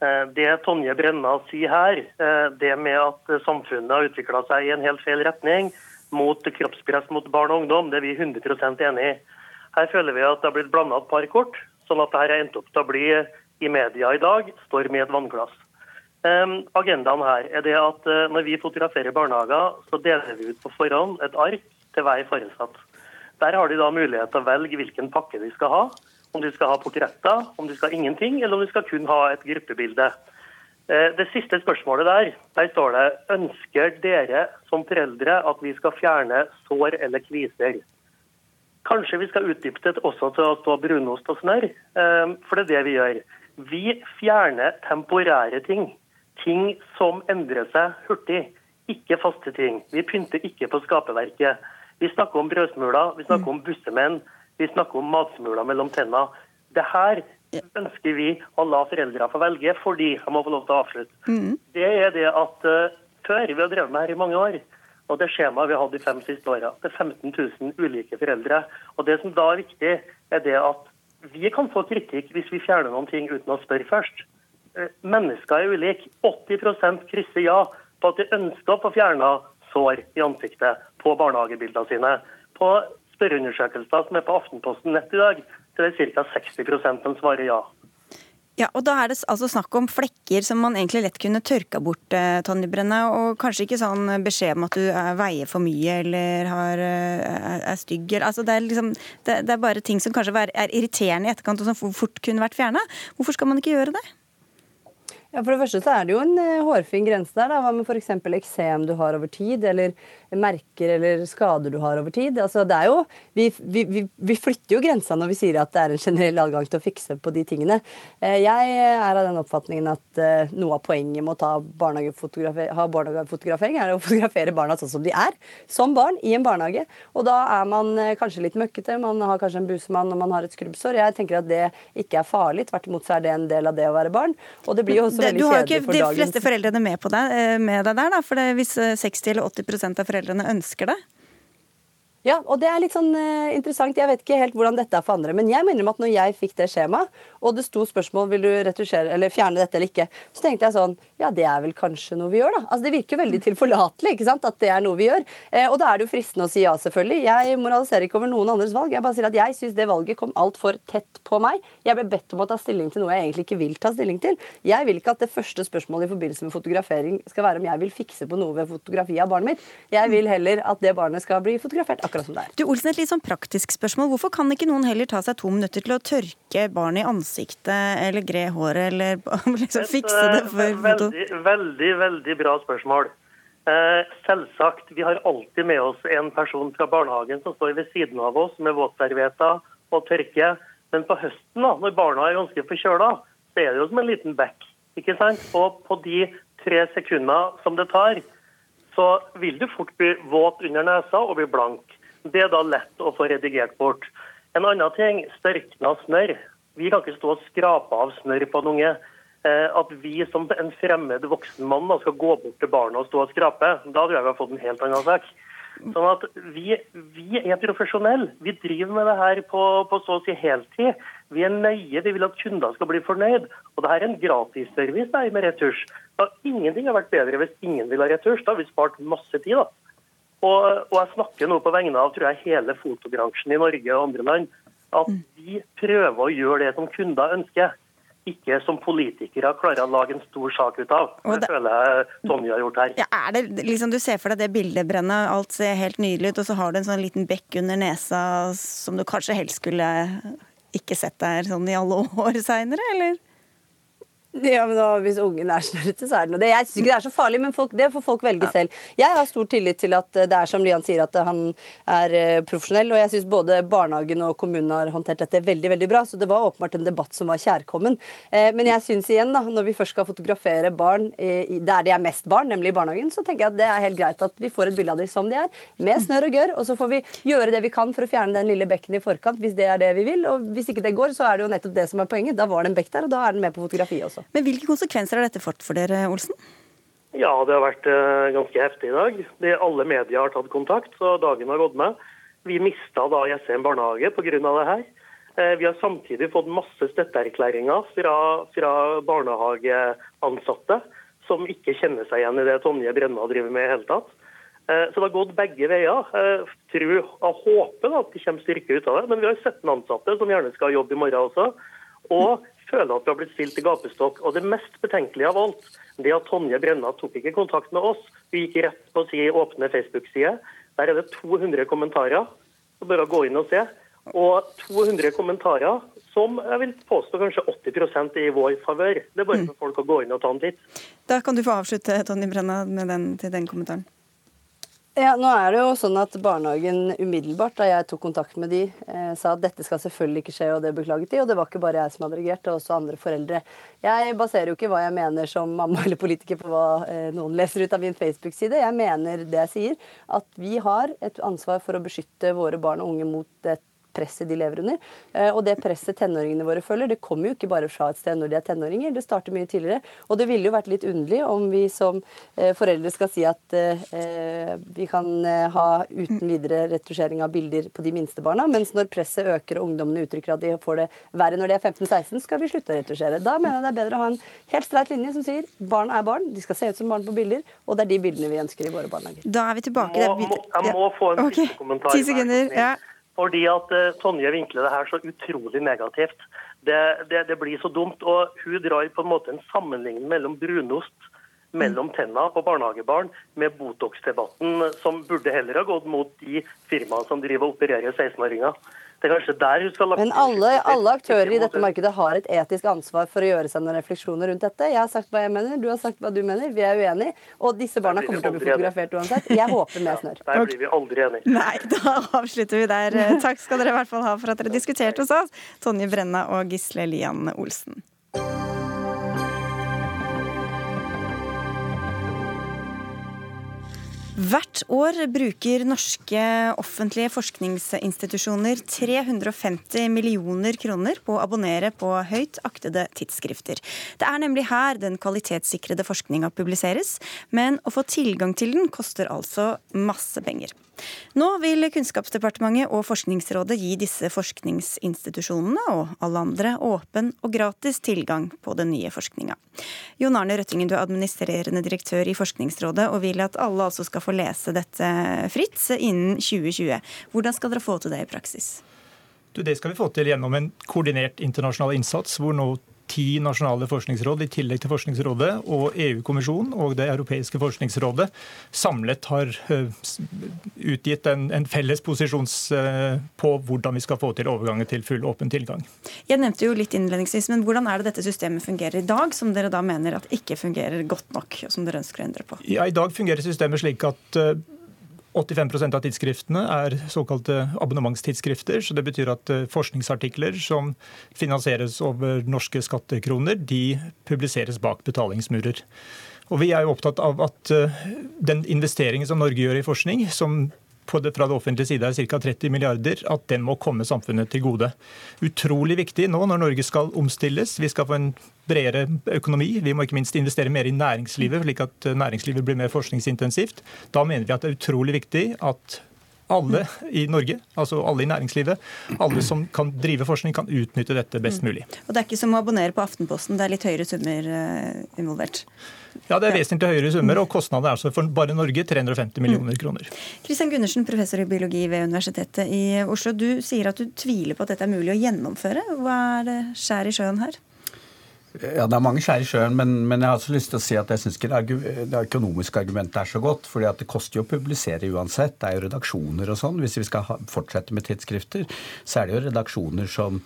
Eh, det Tonje Brenna sier her, eh, det med at samfunnet har utvikla seg i en helt feil retning mot kroppspress mot barn og ungdom, det er vi 100% enig i. Her føler vi at det har blitt blanda et par kort, sånn at dette har endt opp til å bli i media i dag storm i et vannglass. Um, agendaen her er det at uh, når vi fotograferer barnehager, så deler vi ut på forhånd et ark til hver foresatt. Der har de da mulighet til å velge hvilken pakke de skal ha, om de skal ha portretter, om de skal ha ingenting, eller om de skal kun ha et gruppebilde. Eh, det siste spørsmålet der, der står det ønsker dere som foreldre at vi skal fjerne sår eller kviser. Kanskje vi skal utdype det også til å stå brunost og snørr, eh, for det er det vi gjør. Vi fjerner temporære ting. Ting som endrer seg hurtig. Ikke faste ting. Vi pynter ikke på skaperverket. Vi snakker om brødsmuler, vi snakker om bussemenn, vi snakker om matsmuler mellom tenna. Det her ønsker vi å la foreldrene få velge, fordi jeg må få lov til å avslutte. Mm. Det er det at uh, før vi har drevet med her i mange år, og det skjemaet vi har hatt de fem siste åra, det er 15 000 ulike foreldre. Og Det som da er viktig, er det at vi kan få kritikk hvis vi fjerner noen ting uten å spørre først. Uh, mennesker er ulike. 80% krysser ja på at de ønsker å få fjerna sår i ansiktet på barnehagebildene sine. På spørreundersøkelser som er på Aftenposten nett i dag, så er det ca. 60 som svarer ja. Ja, og Da er det altså snakk om flekker som man egentlig lett kunne tørka bort, eh, Tonje Brenne. Og kanskje ikke sånn beskjed om at du veier for mye eller har, eh, er stygg. Altså det, er liksom, det, det, er bare ting som kanskje er irriterende i etterkant og som fort kunne vært fjerna. Hvorfor skal man ikke gjøre det? Ja, For det første så er det jo en eh, hårfin grense der. da, Hva med f.eks. eksem du har over tid, eller merker eller skader du har over tid. Altså, det er jo, vi, vi, vi, flytter jo grensa når vi sier at det er en generell adgang til å fikse på de tingene. Eh, jeg er av den oppfatningen at eh, noe av poenget med å barnehagefotografer, ha barnehagefotografering er å fotografere barna sånn som de er, som barn i en barnehage. Og da er man kanskje litt møkkete, man har kanskje en busemann og man har et skrubbsår. Jeg tenker at det ikke er farlig, tvert imot så er det en del av det å være barn. Og det blir jo også du har jo ikke de fleste foreldrene med, på deg, eh, med deg der, da, for hvis 60 eller 80% av foreldrene ønsker det? Ja, og det er litt sånn uh, interessant. Jeg vet ikke helt hvordan dette er for andre. Men jeg mener at når jeg fikk det skjemaet, og det sto spørsmål vil du retusjere eller fjerne dette eller ikke, så tenkte jeg sånn Ja, det er vel kanskje noe vi gjør, da. Altså Det virker veldig tilforlatelig ikke sant, at det er noe vi gjør. Eh, og da er det jo fristende å si ja, selvfølgelig. Jeg moraliserer ikke over noen andres valg. Jeg bare sier at jeg syns det valget kom altfor tett på meg. Jeg ble bedt om å ta stilling til noe jeg egentlig ikke vil ta stilling til. Jeg vil ikke at det første spørsmålet i forbindelse med fotografering skal være om jeg vil fikse på noe ved fotografi av barnet mitt. Jeg vil heller at det barnet skal bli fotografert akkurat som det er. Du Olsen, et litt sånn praktisk spørsmål. Hvorfor kan ikke noen heller ta seg to minutter til å tørke barnet i ansiktet eller gre håret, eller liksom fikse det for? Veldig, veldig, veldig bra spørsmål. Eh, selvsagt, vi har alltid med oss en person fra barnehagen som står ved siden av oss med våtservietter og tørke. Men på høsten, da, når barna er ganske forkjøla, så er det jo som en liten bekk. ikke sant? Og på de tre sekundene som det tar, så vil du fort bli våt under nesa og bli blank. Det er da lett å få redigert bort. En annen ting, størkna snørr. Vi kan ikke stå og skrape av snørr på en unge. Eh, at vi som en fremmed voksen mann da, skal gå bort til barna og stå og skrape, da tror jeg vi har fått en helt annen sak. Sånn at vi, vi er profesjonelle. Vi driver med det her på, på, så å si heltid. Vi er nøye, vi vil at kunder skal bli fornøyd. Og det her er en gratisservice med retusj. ingenting har vært bedre hvis ingen vil ha retusj. Da har vi spart masse tid. da. Og, og, jeg snakker nå på vegne av tror jeg, hele fotobransjen i Norge og andre land. At mm. vi prøver å gjøre det som kunder ønsker. Ikke som politikere klarer å lage en stor sak ut av. Det, det føler jeg Tonje har gjort her. Ja, er det liksom Du ser for deg det bildebrennet, alt ser helt nydelig ut, og så har du en sånn liten bekk under nesa som du kanskje helst skulle ikke sett der sånn i alle år seinere, eller? Ja, men da, Hvis ungen er snørrete, så er det noe. Det, jeg syns ikke det er så farlig, men folk, det får folk velge selv. Jeg har stor tillit til at det er som Lian sier, at han er eh, profesjonell. Og jeg syns både barnehagen og kommunen har håndtert dette veldig veldig bra. Så det var åpenbart en debatt som var kjærkommen. Eh, men jeg syns igjen, da, når vi først skal fotografere barn der de er mest barn, nemlig i barnehagen, så tenker jeg at det er helt greit at vi får et bilde av dem som de er, med snørr og gørr. Og så får vi gjøre det vi kan for å fjerne den lille bekken i forkant, hvis det er det vi vil. Og hvis ikke det går, så er det jo nettopp det som er poenget. Da var det en bekk der, og da er den med på fotografiet også. Men Hvilke konsekvenser har dette fått for dere, Olsen? Ja, det har vært uh, ganske heftig i dag. Det, alle medier har tatt kontakt, så dagen har gått med. Vi mista da Jessheim barnehage pga. det her. Uh, vi har samtidig fått masse støtteerklæringer fra, fra, barnehageansatte som ikke kjenner seg igjen i det Tonje Brenna driver med i hele tatt. Uh, så det har gått begge veier. Jeg tror og håper at det kommer styrke ut av det. Men vi har 17 ansatte som gjerne skal ha jobb i morgen også. Og føler at vi har blitt stilt i gapestokk. Og det mest betenkelige av alt, det at Tonje Brenna tok ikke kontakt med oss. Vi gikk rett på si åpne Facebook-side. Der er det 200 kommentarer. Så bare gå inn og se. Og 200 kommentarer som jeg vil påstå kanskje 80 er i vår favør. Det er bare for folk å gå inn og ta en titt. Da kan du få avslutte, Tonje Brenna, med den, til den kommentaren. Ja, nå er det jo sånn at Barnehagen umiddelbart, da jeg tok kontakt med de, eh, sa at dette skal selvfølgelig ikke skje, og det beklaget de. Og det var ikke bare jeg som hadde reagert, det var også andre foreldre. Jeg baserer jo ikke hva jeg mener som mamma eller politiker på hva eh, noen leser ut av min Facebook-side. Jeg mener det jeg sier, at vi har et ansvar for å beskytte våre barn og unge mot et presset de lever under. Eh, og det presset tenåringene våre føler, det kommer jo ikke bare fra et sted når de er tenåringer, det starter mye tidligere. Og det ville jo vært litt underlig om vi som eh, foreldre skal si at eh, vi kan ha uten videre retusjering av bilder på de minste barna, mens når presset øker og ungdommene uttrykker at de får det verre når de er 15-16, skal vi slutte å retusjere. Da mener jeg det er bedre å ha en helt streit linje som sier barn er barn, de skal se ut som barn på bilder, og det er de bildene vi ønsker i våre barnehager. Da er vi tilbake. Må, må, jeg må få en okay. kommentar. Ti sekunder. Ja. Fordi at uh, Tonje vinkler det her så utrolig negativt. Det, det, det, blir så dumt. Og hun drar på en måte en sammenligning mellom brunost mellom tenna på barnehagebarn med Botox-debatten, som burde heller ha gått mot de firmaene som driver og opererer 16-åringer. Det er kanskje der hun skal Men alle, alle aktører i dette markedet har et etisk ansvar for å gjøre seg noen refleksjoner rundt dette. Jeg har sagt hva jeg mener, du har sagt hva du mener. Vi er uenige. Og disse barna kommer til å bli fotografert uansett. Jeg håper med snørr. Der blir vi aldri enige. Nei, da avslutter vi der. Takk skal dere i hvert fall ha for at dere diskuterte hos oss, Tonje Brenna og Gisle Lian Olsen. Hvert år bruker norske offentlige forskningsinstitusjoner 350 millioner kroner på å abonnere på høyt aktede tidsskrifter. Det er nemlig her den kvalitetssikrede forskninga publiseres, men å få tilgang til den koster altså masse penger. Nå vil Kunnskapsdepartementet og Forskningsrådet gi disse forskningsinstitusjonene og alle andre åpen og gratis tilgang på den nye forskninga. Jon Arne Røttingen, du er administrerende direktør i Forskningsrådet og vil at alle altså skal få lese dette fritt innen 2020. Hvordan skal dere få til det i praksis? Det skal vi få til gjennom en koordinert internasjonal innsats, hvor nå ti nasjonale forskningsråd i tillegg til Forskningsrådet og EU-kommisjonen og Det europeiske forskningsrådet samlet har eh, utgitt en, en felles posisjon eh, på hvordan vi skal få til overgangen til full åpen tilgang. Jeg nevnte jo litt innledningsvis, men Hvordan er det dette systemet fungerer i dag, som dere da mener at ikke fungerer godt nok, og som dere ønsker å endre på? Ja, I dag fungerer systemet slik at 85% av tidsskriftene er såkalte abonnementstidsskrifter. så Det betyr at eh, forskningsartikler som finansieres over norske skattekroner, de publiseres bak betalingsmurer. Og Vi er jo opptatt av at eh, den investeringen som Norge gjør i forskning, som det, fra det offentlige side er ca. 30 milliarder, at den må komme samfunnet til gode. Utrolig viktig nå når Norge skal omstilles. Vi skal få en bredere økonomi. Vi må ikke minst investere mer i næringslivet, slik at næringslivet blir mer forskningsintensivt. Da mener vi at det er utrolig viktig at alle i Norge, altså alle i næringslivet, alle som kan drive forskning, kan utnytte dette best mm. mulig. Og Det er ikke som å abonnere på Aftenposten, det er litt høyere summer eh, involvert? Ja, det er vesentlig høyere summer, og kostnaden er altså for bare Norge 350 millioner kroner. Kristian Gundersen, professor i biologi ved Universitetet i Oslo. Du sier at du tviler på at dette er mulig å gjennomføre. Hva er det skjær i sjøen her? Ja, Det er mange skjær i sjøen, men, men, jeg har også lyst til å si at jeg syns ikke det, økonomiske argumentet er så godt. fordi det koster jo å publisere uansett. Det er jo redaksjoner og sånn. Hvis vi skal ha, fortsette med tidsskrifter, så er det jo redaksjoner som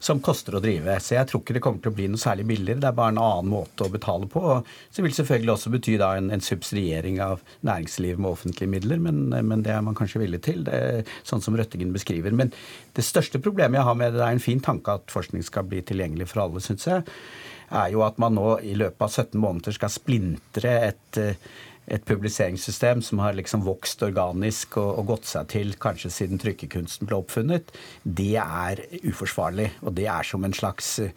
som koster å drive. Så jeg tror ikke det kommer til å bli noe særlig billigere. Det er bare en annen måte å betale på. Så vil selvfølgelig også bety da en, en subsidiering av næringslivet med offentlige midler, men, men, det er man kanskje villig til, det, sånn som Røttingen beskriver. Men det største problemet jeg har med det, det er en fin tanke at forskning skal bli tilgjengelig for alle, syns jeg, er jo at man nå i løpet av 17 måneder skal splintre et et publiseringssystem som har liksom vokst organisk og, og, gått seg til kanskje siden trykkekunsten ble oppfunnet, det er uforsvarlig. Og det er som en slags eh,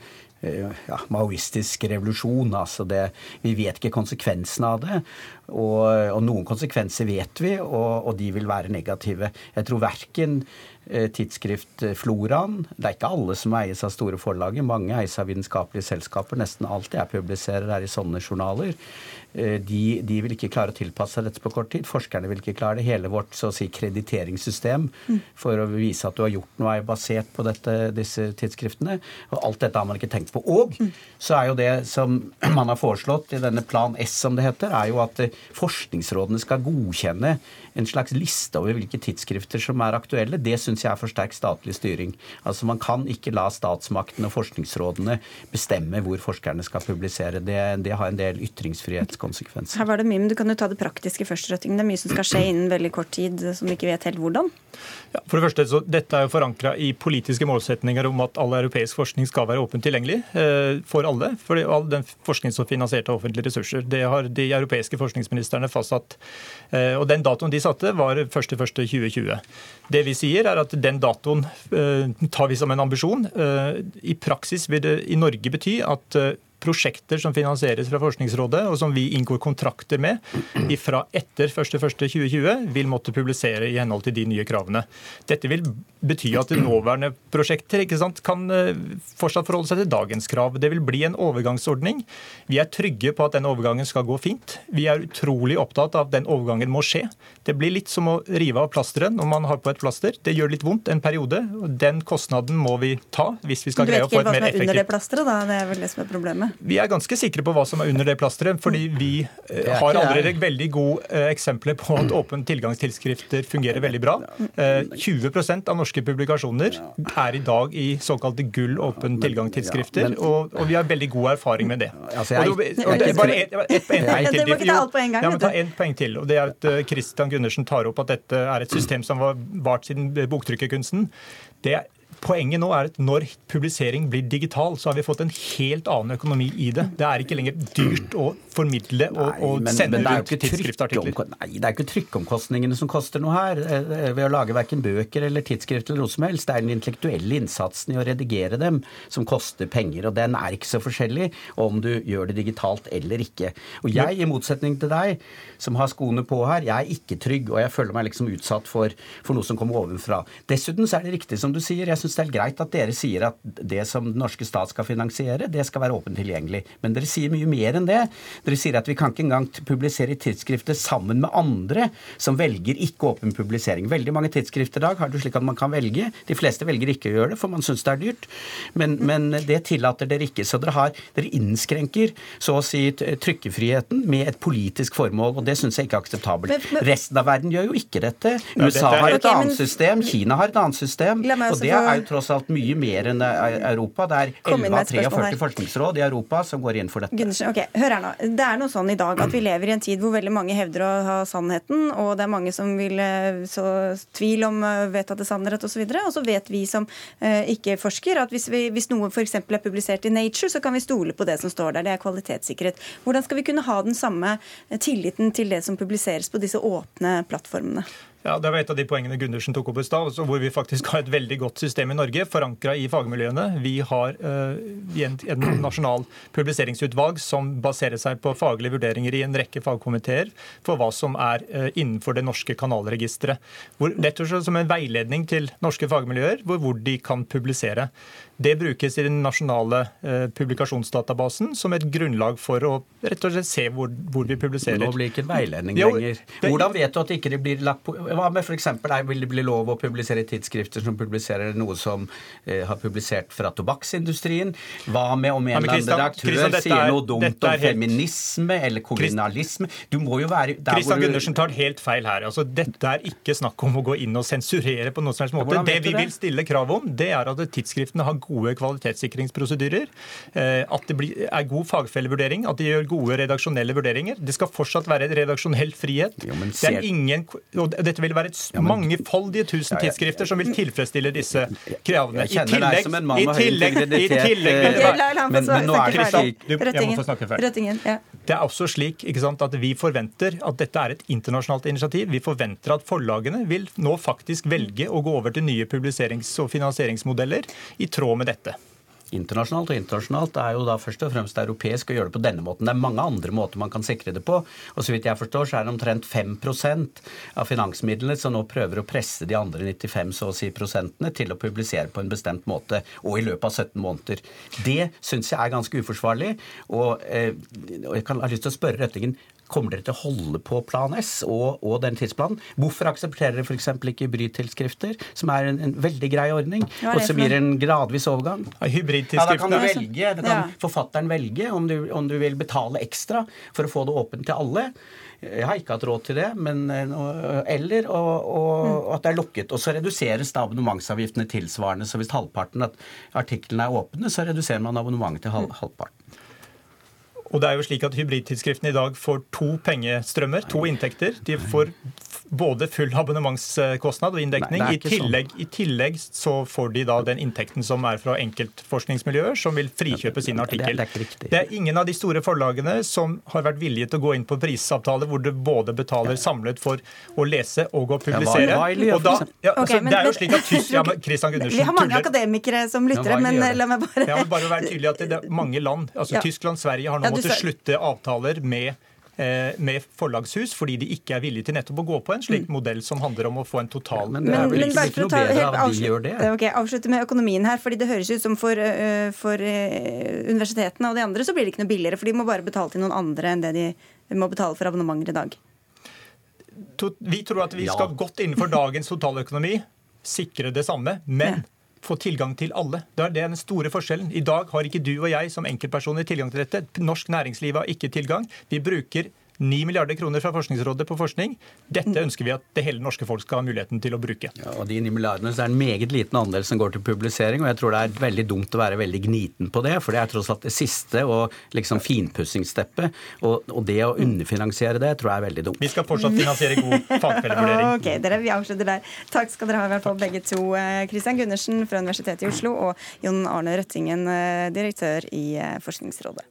ja, maoistisk revolusjon. altså det, Vi vet ikke konsekvensene av det. Og, og noen konsekvenser vet vi, og, og, de vil være negative. Jeg tror verken tidsskrift Floraen. Det er ikke alle som eies av store forlaget. Mange eies av vitenskapelige selskaper. Nesten alt jeg publiserer, er i sånne journaler. Eh, de, de, vil ikke klare å tilpasse seg dette på kort tid. Forskerne vil ikke klare det. Hele vårt så å si, krediteringssystem mm. for å vise at du har gjort noe, er basert på dette, disse tidsskriftene. Og alt dette har man ikke tenkt på. Og mm. så er jo det som man har foreslått i denne Plan S, som det heter, er jo at forskningsrådene skal godkjenne en slags liste over hvilke tidsskrifter som er aktuelle, det syns jeg er for sterk statlig styring. Altså Man kan ikke la statsmakten og forskningsrådene bestemme hvor forskerne skal publisere. Det, det har en del ytringsfrihetskonsekvenser. Her var det mye, men Du kan jo ta det praktiske først. Røttingen. Det er mye som skal skje innen veldig kort tid, som vi ikke vet helt hvordan. Ja, for det første, så Dette er jo forankra i politiske målsetninger om at all europeisk forskning skal være åpent tilgjengelig eh, for alle. For all den forskning som er finansiert av offentlige ressurser. Det har de europeiske forskningsministrene fastsatt. Eh, og Den datoen de satte, var 1.1.2020. Det vi sier, er at den datoen eh, tar vi som en ambisjon. Eh, I praksis vil det i Norge bety at eh, prosjekter som finansieres fra Forskningsrådet, og som vi inngår kontrakter med fra etter 1.1.2020, vil måtte publisere i henhold til de nye kravene. Dette vil bety at nåværende prosjekter sant, kan eh, fortsatt forholde seg til dagens krav. Det vil bli en overgangsordning. Vi er trygge på at den overgangen skal gå fint. Vi er utrolig opptatt av at den overgangen må skje. Det blir litt som å rive av plasteret når man har på et plaster. Det gjør litt vondt en periode. og Den kostnaden må vi ta hvis vi skal greie å få et mer effektivt Du vet ikke hva som er under det plasteret, da? Det er vel det som er problemet? Vi er ganske sikre på hva som er under det plasteret, fordi vi eh, har allerede veldig gode eh, eksempler på at åpne tilgangstilskrifter fungerer veldig bra. Eh, 20% av norske publikasjoner er i dag i såkalte gull åpen tilgangstidsskrifter, og, og, vi har veldig god erfaring med det. Altså, jeg, og, og, og, bare ett et, poeng til. Du må ikke ta alt på en gang. Ja, men ta en poeng til. og det er at Christian Gundersen tar opp at dette er et system som har vart siden boktrykkerkunsten. Det er Poenget nå er at når publisering blir digital, så har vi fått en helt annen økonomi i det. Det er ikke lenger dyrt å formidle og, nei, og men, sende men rundt tidsskriftartikler. Nei, det er ikke trykkomkostningene som koster noe her eh, eh, ved å lage verken bøker eller tidsskrift eller noe som helst. Det er den intellektuelle innsatsen i å redigere dem som koster penger. Og den er ikke så forskjellig om du gjør det digitalt eller ikke. Og jeg, i motsetning til deg, som har skoene på her, jeg er ikke trygg, og jeg føler meg liksom utsatt for, for noe som kommer ovenfra. Dessuten så er det riktig som du sier. jeg synes syns det er greit at dere sier at det som den norske stat skal finansiere, det skal være åpent tilgjengelig. Men dere sier mye mer enn det. Dere sier at vi kan ikke engang publisere i tidsskrifter sammen med andre som velger ikke åpen publisering. Veldig mange tidsskrifter i dag har det slik at man kan velge. De fleste velger ikke å gjøre det, for man syns det er dyrt. Men, men, det tillater dere ikke. Så dere, har, dere innskrenker så å si trykkefriheten med et politisk formål, og det syns jeg ikke er akseptabelt. Resten av verden gjør jo ikke dette. USA har et annet system, Kina har et annet system, og det er jo tross alt mye mer enn Europa. Det er 11 av 43 forskningsråd i Europa som går inn for dette. Gunnarsen, ok, hør her nå. Det er noe sånn i dag at vi lever i en tid hvor veldig mange hevder å ha sannheten, og det er mange som vil eh, så tvil om eh, vedtatte sannhet osv. Og, og så vet vi som eh, ikke forsker at hvis, vi, hvis noe f.eks. er publisert i Nature, så kan vi stole på det som står der. Det er kvalitetssikkerhet. Hvordan skal vi kunne ha den samme tilliten til det som publiseres på disse åpne plattformene? Ja, Det var et av de poengene Gundersen tok opp i stad, hvor vi faktisk har et veldig godt system i Norge, forankra i fagmiljøene. Vi har en, en, nasjonal publiseringsutvalg som baserer seg på faglige vurderinger i en rekke fagkomiteer for hva som er uh, innenfor det norske kanalregisteret. Rett og slett som en veiledning til norske fagmiljøer hvor, hvor de kan publisere. Det brukes i den nasjonale eh, publikasjonsdatabasen som et grunnlag for å rett og slett se hvor, hvor vi publiserer. Nå blir det ikke veiledning jo, lenger. Hvordan vet du at det ikke blir lagt på Hva med f.eks. vil det bli lov å publisere tidsskrifter som publiserer noe som eh, har publisert fra tobakksindustrien? Hva med om en eller annen redaktør sier noe dumt om feminisme eller kolonialisme? Du må jo være Kristian Gundersen tar helt feil her. Altså, dette er ikke snakk om å gå inn og sensurere på noen som helst måte. Det vi vil stille krav om, det er at tidsskriftene har gode kvalitetssikringsprosedyrer, eh, at det er god fagfellevurdering, at de gjør gode redaksjonelle vurderinger. Det skal fortsatt være redaksjonell frihet. Jo, det er ingen, og dette vil være et ja, men, mangefoldige tusen tidsskrifter som vil tilfredsstille disse kravene. Jeg kjenner deg som en mann med høy integritet. Men, men nå er det slik Jeg må få snakke ferdig. Det er også slik sant, at vi forventer at dette er et internasjonalt initiativ. Vi forventer at forlagene vil nå faktisk velge å gå over til nye publiserings- og finansieringsmodeller i tråd med dette? internasjonalt. Og internasjonalt er jo da først og fremst europeisk å gjøre det på denne måten. Det er mange andre måter man kan sikre det på. Og så vidt jeg forstår, så er det omtrent 5 av finansmidlene som nå prøver å presse de andre 95 så å si prosentene til å publisere på en bestemt måte, og i løpet av 17 måneder. Det syns jeg er ganske uforsvarlig. Og, eh, og jeg kan ha lyst til å spørre Røttingen kommer dere til å holde på Plan S og, og den tidsplanen? Hvorfor aksepterer dere f.eks. ikke hybridtidsskrifter, som er en, en, veldig grei ordning, og som gir en gradvis overgang? Ja, ja, da kan du velge, da kan forfatteren velge om du, om du vil betale ekstra for å få det åpent til alle. Jeg har ikke hatt råd til det, men, eh, eller og, og, og at det er lukket. Og så reduseres da abonnementsavgiftene tilsvarende. Så hvis halvparten av artiklene er åpne, så reduserer man abonnementet til halv, halvparten. Og det er jo slik at Hybridtidsskriftene i dag får to pengestrømmer, to inntekter. De får både full abonnementskostnad og inndekning. Nei, I, tillegg, sånn. I, tillegg, så får de da den inntekten som er fra enkeltforskningsmiljøer, som vil frikjøpe sin artikkel. Det, det, er det, er ingen av de store forlagene som har vært villige til å gå inn på prisavtale hvor du både betaler samlet for å lese og å publisere. Ja, og da, ja, altså, okay, men, det er jo slik at tysk, ja, Christian Gundersen Vi har mange akademikere som lytter, men la meg bare Ja, men bare være tydelig at det er mange land, altså Tyskland, Sverige, har nå måttet slutte avtaler med Eh, med forlagshus, fordi de ikke er villige til nettopp å gå på en slik mm. modell som handler om å få en total Men det er vel ikke, ikke noe bedre av de gjør det? Ok, Avslutte med økonomien her. fordi Det høres ut som for, uh, for uh, universitetene og de andre så blir det ikke noe billigere, for de må bare betale til noen andre enn det de må betale for abonnementer i dag. Vi tror at vi skal godt innenfor dagens totaløkonomi sikre det samme, men få tilgang til alle. Det er den store forskjellen. I dag har ikke du og jeg som enkeltpersoner tilgang til dette. Norsk næringsliv har ikke tilgang. Vi bruker 9 milliarder kroner fra Forskningsrådet på forskning. Dette ønsker vi at det hele norske folk skal ha muligheten til å bruke. Ja, og de 9 milliardene så er en meget liten andel som går til publisering, og jeg tror det er veldig dumt å være veldig gniten på det, for det er tross alt det siste og liksom finpussingssteppet. Og, og, det å underfinansiere det tror jeg er veldig dumt. Vi skal fortsatt finansiere god fagfellevurdering. ok, dere, vi avslutter der. Takk skal dere ha i hvert fall begge to. Eh, Gundersen fra Universitetet i Oslo og Jon Arne Røttingen, eh, direktør i eh, Forskningsrådet.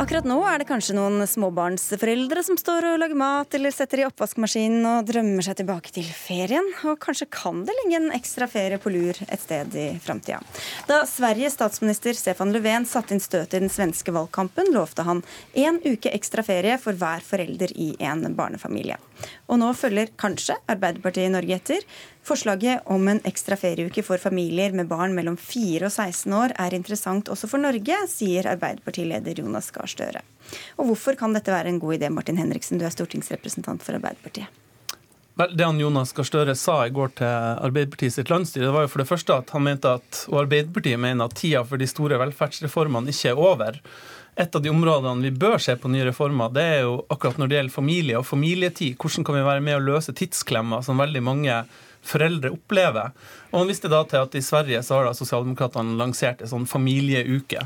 Akkurat nå er det kanskje noen småbarnsforeldre som står og lager mat eller setter i oppvaskmaskinen og drømmer seg tilbake til ferien. Og kanskje kan det ligge en ekstra ferie på lur et sted i framtida. Da Sveriges statsminister Stefan Löfven satte inn støtet i den svenske valgkampen, lovte han én uke ekstra ferie for hver forelder i en barnefamilie. Og nå følger kanskje Arbeiderpartiet i Norge etter. Forslaget om en ekstra ferieuke for familier med barn mellom 4 og 16 år er interessant også for Norge, sier Arbeiderpartileder Jonas Gahr Støre. Og hvorfor kan dette være en god idé, Martin Henriksen, du er stortingsrepresentant for Arbeiderpartiet? Vel, det han Jonas Gahr Støre sa i går til Arbeiderpartiet sitt landsstyre, det var jo for det første at han mente at, og Arbeiderpartiet mener at tida for de store velferdsreformene ikke er over. Et av de områdene vi bør se på nye reformer, det er jo akkurat når det gjelder familie og familietid. Hvordan kan vi være med å løse tidsklemmer som veldig mange foreldre opplever. Og Han viste da til at i Sverige så har da sosialdemokratene lansert en sånn familieuke.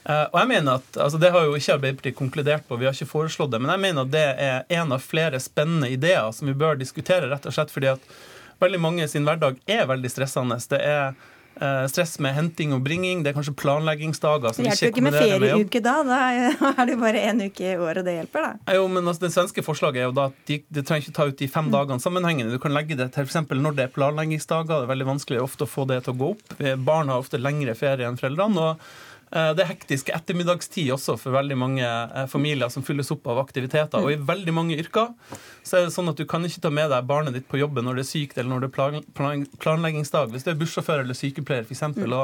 Uh, og jeg mener at, altså Det har jo ikke Arbeiderpartiet konkludert på, vi har ikke foreslått det. Men jeg mener at det er en av flere spennende ideer som vi bør diskutere, rett og slett fordi at veldig mange sin hverdag er veldig stressende. Det er Eh, stress med henting og bringing. Det er kanskje planleggingsdager som det hjelper jo ikke med ferieuke da. Da er det jo bare én uke i året det hjelper, da. Jo, men altså, Det svenske forslaget er jo da at de, de trenger ikke ta ut de fem mm. dagene sammenhengende. Du kan legge det til f.eks. når det er planleggingsdager. Det er veldig vanskelig ofte å få det til å gå opp. Barn har ofte lengre ferie enn foreldrene. og Eh, det er hektisk ettermiddagstid også for veldig mange eh, familier som fylles opp av aktiviteter. Og i veldig mange yrker så er det sånn at du kan ikke ta med deg barnet ditt på jobben når det er sykt eller når det er planleggingsdag. Hvis det er bussjåfør eller sykepleier f.eks. Mm.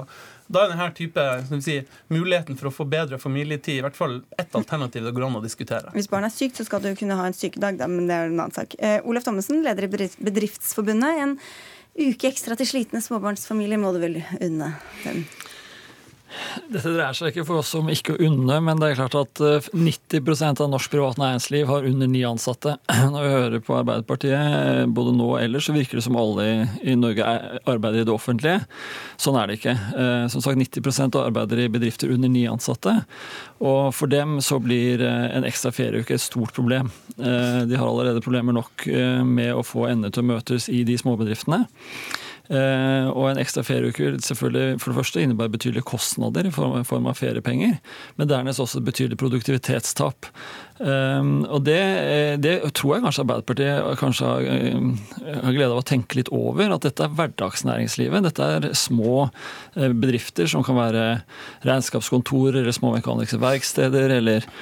Da er denne type si, muligheten for å få bedre familietid i hvert fall ett alternativ det går an å diskutere. Hvis barnet er sykt, så skal du kunne ha en sykedag, da, men det er en annen sak. Eh, Olaf Thommessen, leder i Bedriftsforbundet. En uke ekstra til slitne småbarnsfamilier må du vel unne dem? Dette dreier seg ikke for oss om ikke å unne, men det er klart at 90 eh, av norsk privat næringsliv har under ni ansatte. Når vi hører på Arbeiderpartiet, eh, både nå og ellers, så virker det som alle i Norge arbeider i det offentlige. Sånn er det ikke. Eh, som sagt, 90% arbeider i bedrifter under ni ansatte. Og for dem så blir en ekstra ferieuke et stort problem. De har allerede problemer nok med å få endene til å møtes i de småbedriftene. Eh, og en ekstra ferieuke selvfølgelig for det første innebærer betydelige kostnader i form av feriepenger, men dernest også betydelig produktivitetstap. Um, og det, det, tror jeg kanskje Arbeiderpartiet kanskje har, glede av å tenke litt over. At dette er hverdagsnæringslivet. Dette er små bedrifter som kan være regnskapskontorer eller små mekaniske verksteder eller eh,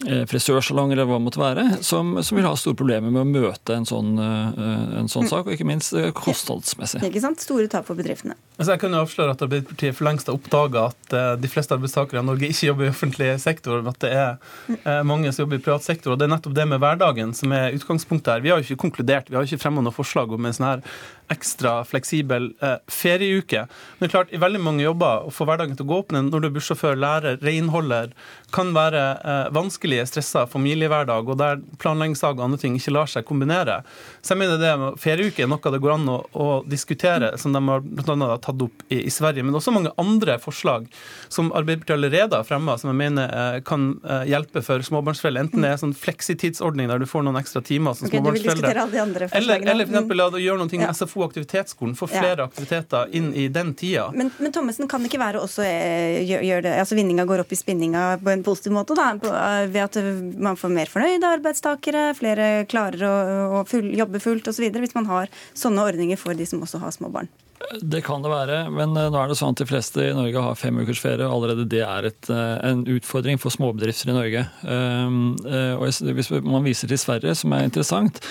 frisørsalong eller hva det måtte være, som, som, vil ha store problemer med å møte en sånn, en sånn sak, og ikke minst kostnadsmessig. Ikke sant? Store tap for bedriftene. Altså jeg kan jo avsløre at Arbeiderpartiet for lengst har oppdaga at de fleste arbeidstakere i Norge ikke jobber i offentlig sektor, at det er mange som jobber i privat sektor. og Det er nettopp det med hverdagen som er utgangspunktet her. Vi har jo ikke konkludert, vi har jo ikke fremma noe forslag om en sånn her ekstra fleksibel eh, ferieuke. Men det er klart, i veldig mange jobber å få hverdagen til å gå opp når du er bussjåfør, lærer, renholder, kan være eh, vanskelige, stressa familiehverdag, og der planleggingsdag og andre ting ikke lar seg kombinere. Så jeg mener det med ferieuke er noe det går an å, å diskutere, som de har bl.a. tatt opp i, i, Sverige. Men også mange andre forslag som Arbeiderpartiet allerede har fremma, som jeg mener eh, kan eh, hjelpe for småbarnsforeldre. Enten det er sånn fleksitidsordning der du får noen ekstra timer som okay, småbarnsforeldre, eller, eller for eksempel, ja, gjøre noe med SFO aktivitetsskolen, få flere ja. aktiviteter inn i den tida. Men, men Thommessen kan det ikke være også eh, gjøre det, altså vinninga går opp i spinninga på en positiv måte, da, på, ved at man får mer fornøyde arbeidstakere, flere klarer å, å full, jobbe fullt osv., hvis man har sånne ordninger for de som også har små barn? Det kan det være, men eh, nå er det sånn at de fleste i Norge har fem ukers ferie. og Allerede det er et, en utfordring for småbedrifter i Norge. Og Hvis man viser til Sverige, som er interessant,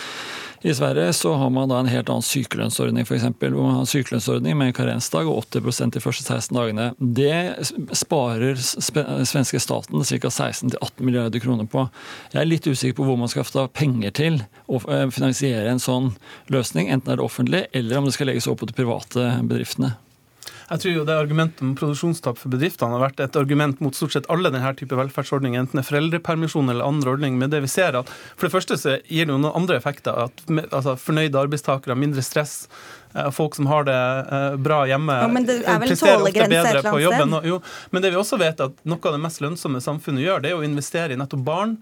i Sverige så har man da en helt annen sykelønnsordning, f.eks. Hvor man har en sykelønnsordning med en karensdag og 80% de første 16 dagene. Det sparer svenske staten ca. 16-18 milliarder kroner på. Jeg er litt usikker på hvor man skal få penger til å eh, finansiere en sånn løsning, enten er det offentlig eller om det skal legges opp på de private bedriftene. Jeg tror jo det Argumentet om produksjonstap for bedriftene har vært et argument mot stort sett alle denne type velferdsordninger, enten det er foreldrepermisjon eller andre ordninger. Men det vi ser at For det første så gir det jo noen andre effekter. at altså, Fornøyde arbeidstakere, mindre stress. Eh, folk som har det eh, bra hjemme, ja, men det er presterer ofte bedre på jobben. Jo, men det vi også vet at noe av det mest lønnsomme samfunnet gjør, det er å investere i nettopp barn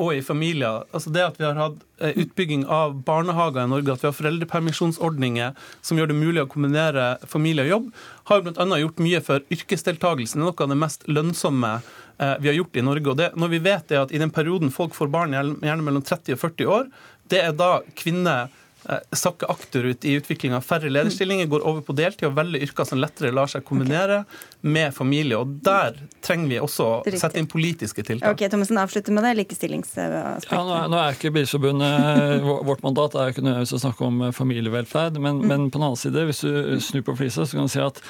og i familier. Altså det at vi har hatt eh, utbygging av barnehager i Norge, at vi har foreldrepermisjonsordninger som gjør det mulig å kombinere familie og jobb, har bl.a. gjort mye for yrkesdeltakelsen. Det er noe av det mest lønnsomme eh, vi har gjort i Norge. Og det, når vi vet det at i den perioden folk får barn, gjerne mellom 30 og 40 år, det er da kvinner Eh, sakker akterut i utviklinga. Færre lederstillinger går over på deltid og velger yrker som lettere lar seg kombinere okay. med familie. Og Der trenger vi også å sette inn politiske tiltak. Ok, Thommessen avslutter med det, likestillingsaspektet. Ja, nå, nå er ikke Bilforbundet Vårt mandat er ikke nødvendigvis å snakke om eh, familievelferd, men, mm. men på den annen side, hvis du snur på flisa, så kan du si at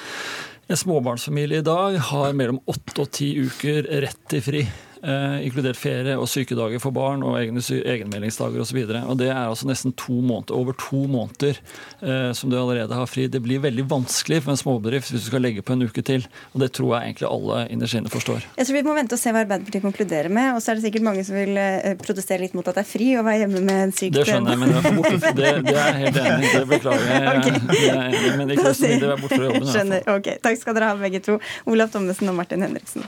en småbarnsfamilie i dag har mellom åtte og ti uker rett til fri eh, inkludert ferie og sykedager for barn og egne egenmeldingsdager osv. Det er altså nesten to måneder, over to måneder eh, som du allerede har fri. Det blir veldig vanskelig for en småbedrift hvis du skal legge på en uke til. og Det tror jeg egentlig alle innerst inne forstår. Jeg tror Vi må vente og se hva Arbeiderpartiet konkluderer med. Og så er det sikkert mange som vil eh, protestere litt mot at det er fri å være hjemme med en syk Det skjønner jeg, men jeg er, det, det er helt enig. Det beklager jeg. Okay. Det er enig, men ikke så mye det er borte fra jobben. Skjønner. Ok, Takk skal dere ha begge to. Olav Thommessen og Martin Henriksen.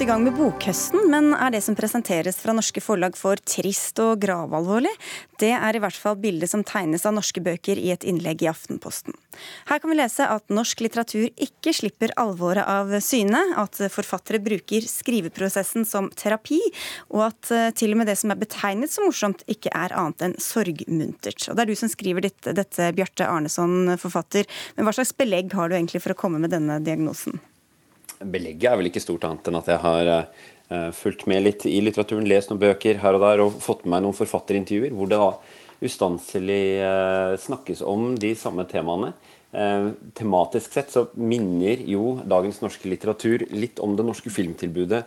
godt i gang med bokhøsten, men er det som presenteres fra norske forlag for trist og gravalvorlig? Det er i hvert fall bildet som tegnes av norske bøker i et innlegg i Aftenposten. Her kan vi lese at norsk litteratur ikke slipper alvoret av syne, at forfattere bruker skriveprosessen som terapi, og at eh, til og med det som er betegnet som morsomt, ikke er annet enn sorgmuntert. Og Det er du som skriver dette, dette Bjarte Arneson, forfatter. Men hva slags belegg har du egentlig for å komme med denne diagnosen? Belegget er vel ikke stort annet enn at jeg har uh, fulgt med litt i litteraturen, lest noen bøker her og der og fått med meg noen forfatterintervjuer hvor det da ustanselig uh, snakkes om de samme temaene. Uh, tematisk sett så minner jo dagens norske litteratur litt om det norske filmtilbudet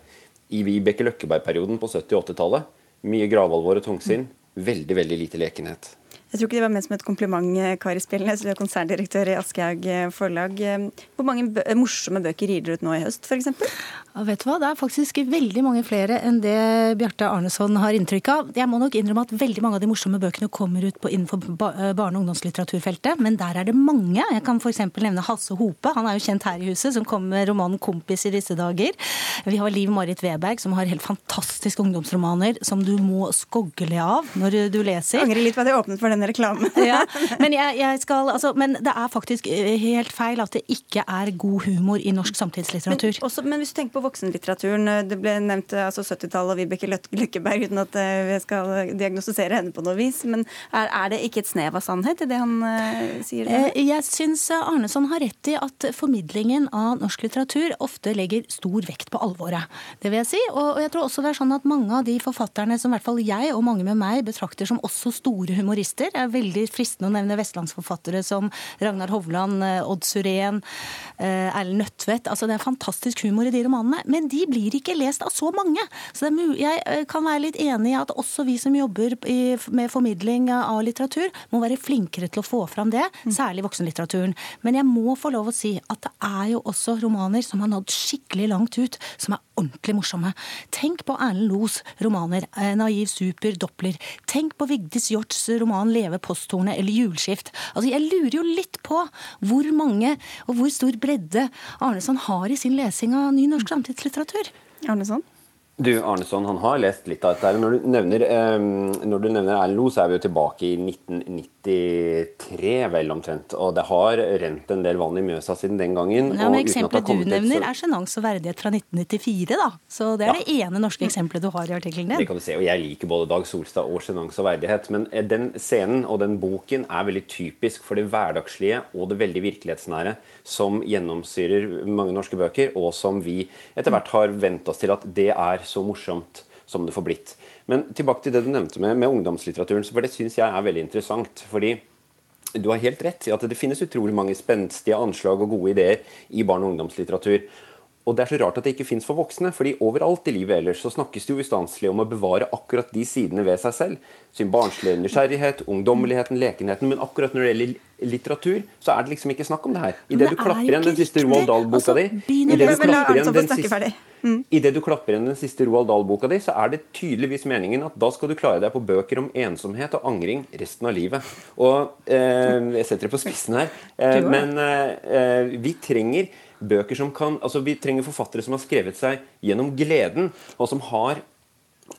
i Vibeke Løkkeberg-perioden på 70- og 80-tallet. Mye gravalvor og tungsinn. Veldig, veldig lite lekenhet. Jeg tror ikke det var ment som et kompliment, eh, Kari Spjelnes, du er konserndirektør i Aschehoug eh, forlag. Eh, hvor mange bø morsomme bøker gir dere ut nå i høst, f.eks.? Ja, vet du hva, Det er faktisk veldig mange flere enn det Bjarte Arneson har inntrykk av. Jeg må nok innrømme at veldig mange av de morsomme bøkene kommer ut på, innenfor barne- og ungdomslitteraturfeltet, men der er det mange. Jeg kan f.eks. nevne Hasse Hope, han er jo kjent her i huset, som kom med romanen 'Kompis' i disse dager. Vi har Liv Marit Weberg, som har helt fantastiske ungdomsromaner som du må skogle av når du leser. Jeg angrer litt på at jeg åpnet for denne en reklame. ja, men, jeg, jeg skal, altså, men, det er faktisk eh, helt feil at det ikke er god humor i norsk samtidslitteratur. Men, også, men hvis du tenker på voksenlitteraturen, eh, det ble nevnt eh, altså 70-tallet og Vibeke Løkkeberg, uten at vi skal diagnostisere henne på noe vis. Men er, er, det ikke et snev av sannhet i det han uh, sier? Der? jeg syns Arneson har rett i at formidlingen av norsk litteratur ofte legger stor vekt på alvoret. Det vil jeg si. Og, og jeg tror også det er sånn at mange av de forfatterne som i hvert fall jeg og mange med meg betrakter som også store humorister. Det er veldig fristende å nevne vestlandsforfattere som Ragnar Hovland, eh, Odd Surén, eh, Erlend Nødtvedt. Altså, det er fantastisk humor i de romanene, men de blir ikke lest av så mange. Så jeg eh, kan være litt enig i at også vi som jobber med formidling av litteratur, må være flinkere til å få fram det, mm. særlig voksenlitteraturen. Men jeg må få lov å si at det er jo også romaner som har nådd skikkelig langt ut, som er ordentlig morsomme. Tenk på Erlend Los romaner 'Naiv super', 'Doppler'. Tenk på Vigdis Hjorts roman 'Leve posthornet' eller 'Hjulskift'. Altså, jeg lurer jo litt på hvor mange og hvor stor bredde Arneson har i sin lesing av ny norsk samtidslitteratur. Arneson? Du, Arneson han har lest litt av dette. Når du nevner, um, når du nevner Erlend Loe, så er vi jo tilbake i 1993, vel omtrent. Og det har rent en del vann i Mjøsa siden den gangen. Ja, men Eksempelet du nevner, er sjenanse og verdighet fra 1994, da. Så det er ja. det ene norske eksempelet du har i artikkelen din. Det kan du se, og Jeg liker både Dag Solstad og sjenanse og verdighet. Men eh, den scenen og den boken er veldig typisk for det hverdagslige og det veldig virkelighetsnære som gjennomsyrer mange norske bøker, og som vi etter hvert har vent oss til at det er så morsomt som det får blitt. Men tilbake til det du nevnte med, med ungdomslitteraturen, for det syns jeg er veldig interessant. fordi du har helt rett i at det finnes utrolig mange spenstige anslag og gode ideer i barne- og ungdomslitteratur. Og det er så rart at det ikke fins for voksne, fordi overalt i livet ellers så snakkes det jo ustanselig om å bevare akkurat de sidene ved seg selv. Sin barnslige nysgjerrighet, ungdommeligheten, lekenheten. Men akkurat når det gjelder litteratur, så er det liksom ikke snakk om det her. Idet du klapper igjen den siste Roald Dahl-boka di Idet du klapper igjen den siste Mm. Du klapper igjen den siste Roald Dahl-boka di, så er det tydeligvis meningen at da skal du klare deg på bøker om ensomhet og angring resten av livet. Og eh, Jeg setter det på spissen her, eh, men eh, vi trenger bøker som kan Altså, vi trenger forfattere som har skrevet seg gjennom gleden, og som har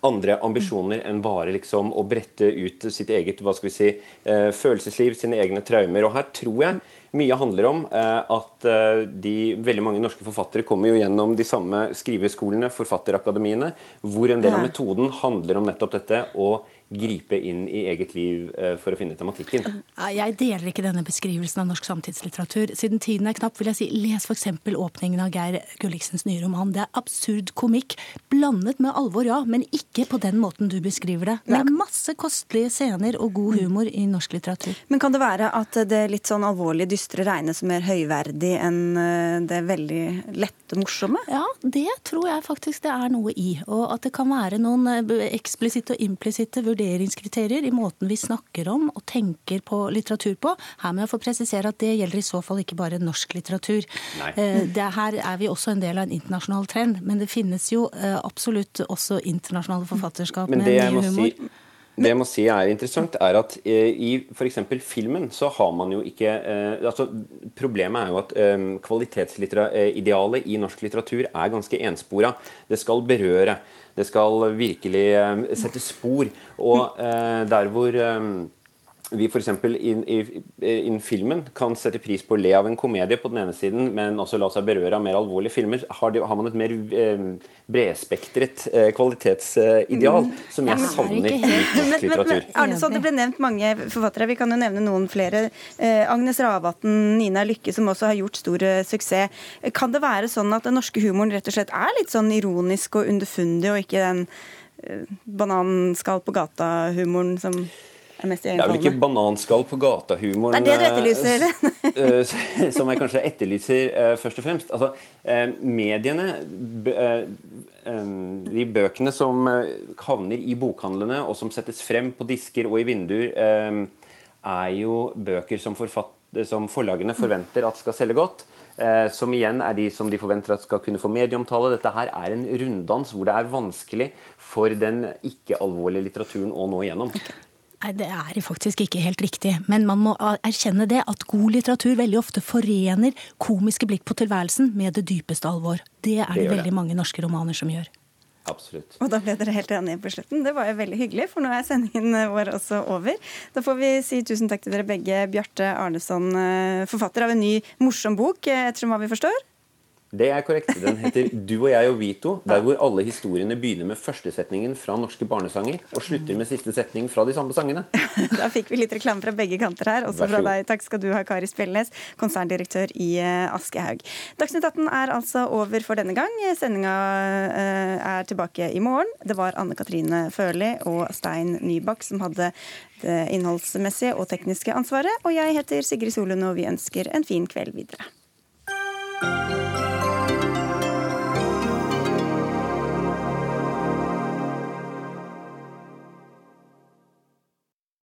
andre ambisjoner enn bare liksom å brette ut sitt eget hva skal vi si, eh, følelsesliv, sine egne traumer. Og her tror jeg mye handler om eh, at eh, de, veldig mange norske forfattere kommer jo gjennom de samme skriveskolene, forfatterakademiene, hvor en del av metoden handler om nettopp dette. å gripe inn i eget liv eh, for å finne tematikken. Jeg deler ikke denne beskrivelsen av norsk samtidslitteratur. Siden tiden er knapp, vil jeg si les f.eks. åpningen av Geir Gulliksens nye roman. Det er absurd komikk, blandet med alvor, ja, men ikke på den måten du beskriver det. Det er masse kostelige scener og god humor i norsk litteratur. Men kan det være at det litt sånn alvorlige, dystre regnes som mer høyverdig enn eh, det veldig lette, morsomme? Ja, det tror jeg faktisk det er noe i. Og at det kan være noen eh, eksplisitte og implisitte vurderinger vurderingskriterier i måten vi snakker om og tenker på litteratur på. Her må jeg få presisere at det gjelder i så fall ikke bare norsk litteratur. Eh, det, her er vi også en del av en internasjonal trend, men det finnes jo eh, absolutt også internasjonale forfatterskap med ny humor. Si det jeg må si er interessant, er at eh, i f.eks. filmen så har man jo ikke altså Problemet er jo at kvalitetsidealet i norsk litteratur er ganske enspora. Det skal berøre. Det skal virkelig eh, sette spor. Og eh, der hvor eh, vi f.eks. innen filmen kan sette pris på å le av en komedie på den ene siden, men også la seg berøre av mer alvorlige filmer, har, de, har man et mer eh, bredspektret eh, kvalitetsideal, mm. som jeg savner i norsk litteratur. Arne, det ble nevnt mange forfattere, vi kan jo nevne noen flere. Eh, Agnes Ravatn, Nina Lykke, som også har gjort stor eh, suksess. Kan det være sånn at den norske humoren rett og slett er litt sånn ironisk og underfundig, og ikke den eh, bananskall på gata-humoren som mest Det er vel ikke bananskall på gata-humoren Det det etterlyser? Eh, som jeg kanskje etterlyser uh, først og fremst. Altså, mediene De bøkene som havner i bokhandlene, og som settes frem på disker og i vinduer, er jo bøker som, som, forlagene forventer at skal selge godt. som igjen er de som de forventer at skal kunne få medieomtale. Dette her er en runddans hvor det er vanskelig for den ikke-alvorlige litteraturen å nå igjennom. Nei, Det er faktisk ikke helt riktig. Men man må erkjenne det at god litteratur veldig ofte forener komiske blikk på tilværelsen med det dypeste alvor. Det er det, det veldig mange norske romaner som gjør. Absolutt. Og da ble dere helt enige på slutten. Det var jo veldig hyggelig, for nå er sendingen vår også over. Da får vi si tusen takk til dere begge. Bjarte Arneson, eh, forfatter av en ny morsom bok, etter ettersom hva vi forstår. Det er korrekt. Den heter 'Du og jeg og Vito', der hvor alle historiene begynner med førstesetningen fra norske barnesanger og slutter med siste setning fra de samme sangene. Da fikk vi litt reklame fra begge kanter her, også fra deg. Takk skal du ha, Kari Spjeldnes, konserndirektør i eh, Aschehoug. Dagsnytt 18 er altså over for denne gang. Sendinga er tilbake i morgen. Det var Anne Katrine Førli og Stein Nybakk som hadde det innholdsmessige og tekniske ansvaret. Og jeg heter Sigrid Solund, og vi ønsker en fin kveld videre.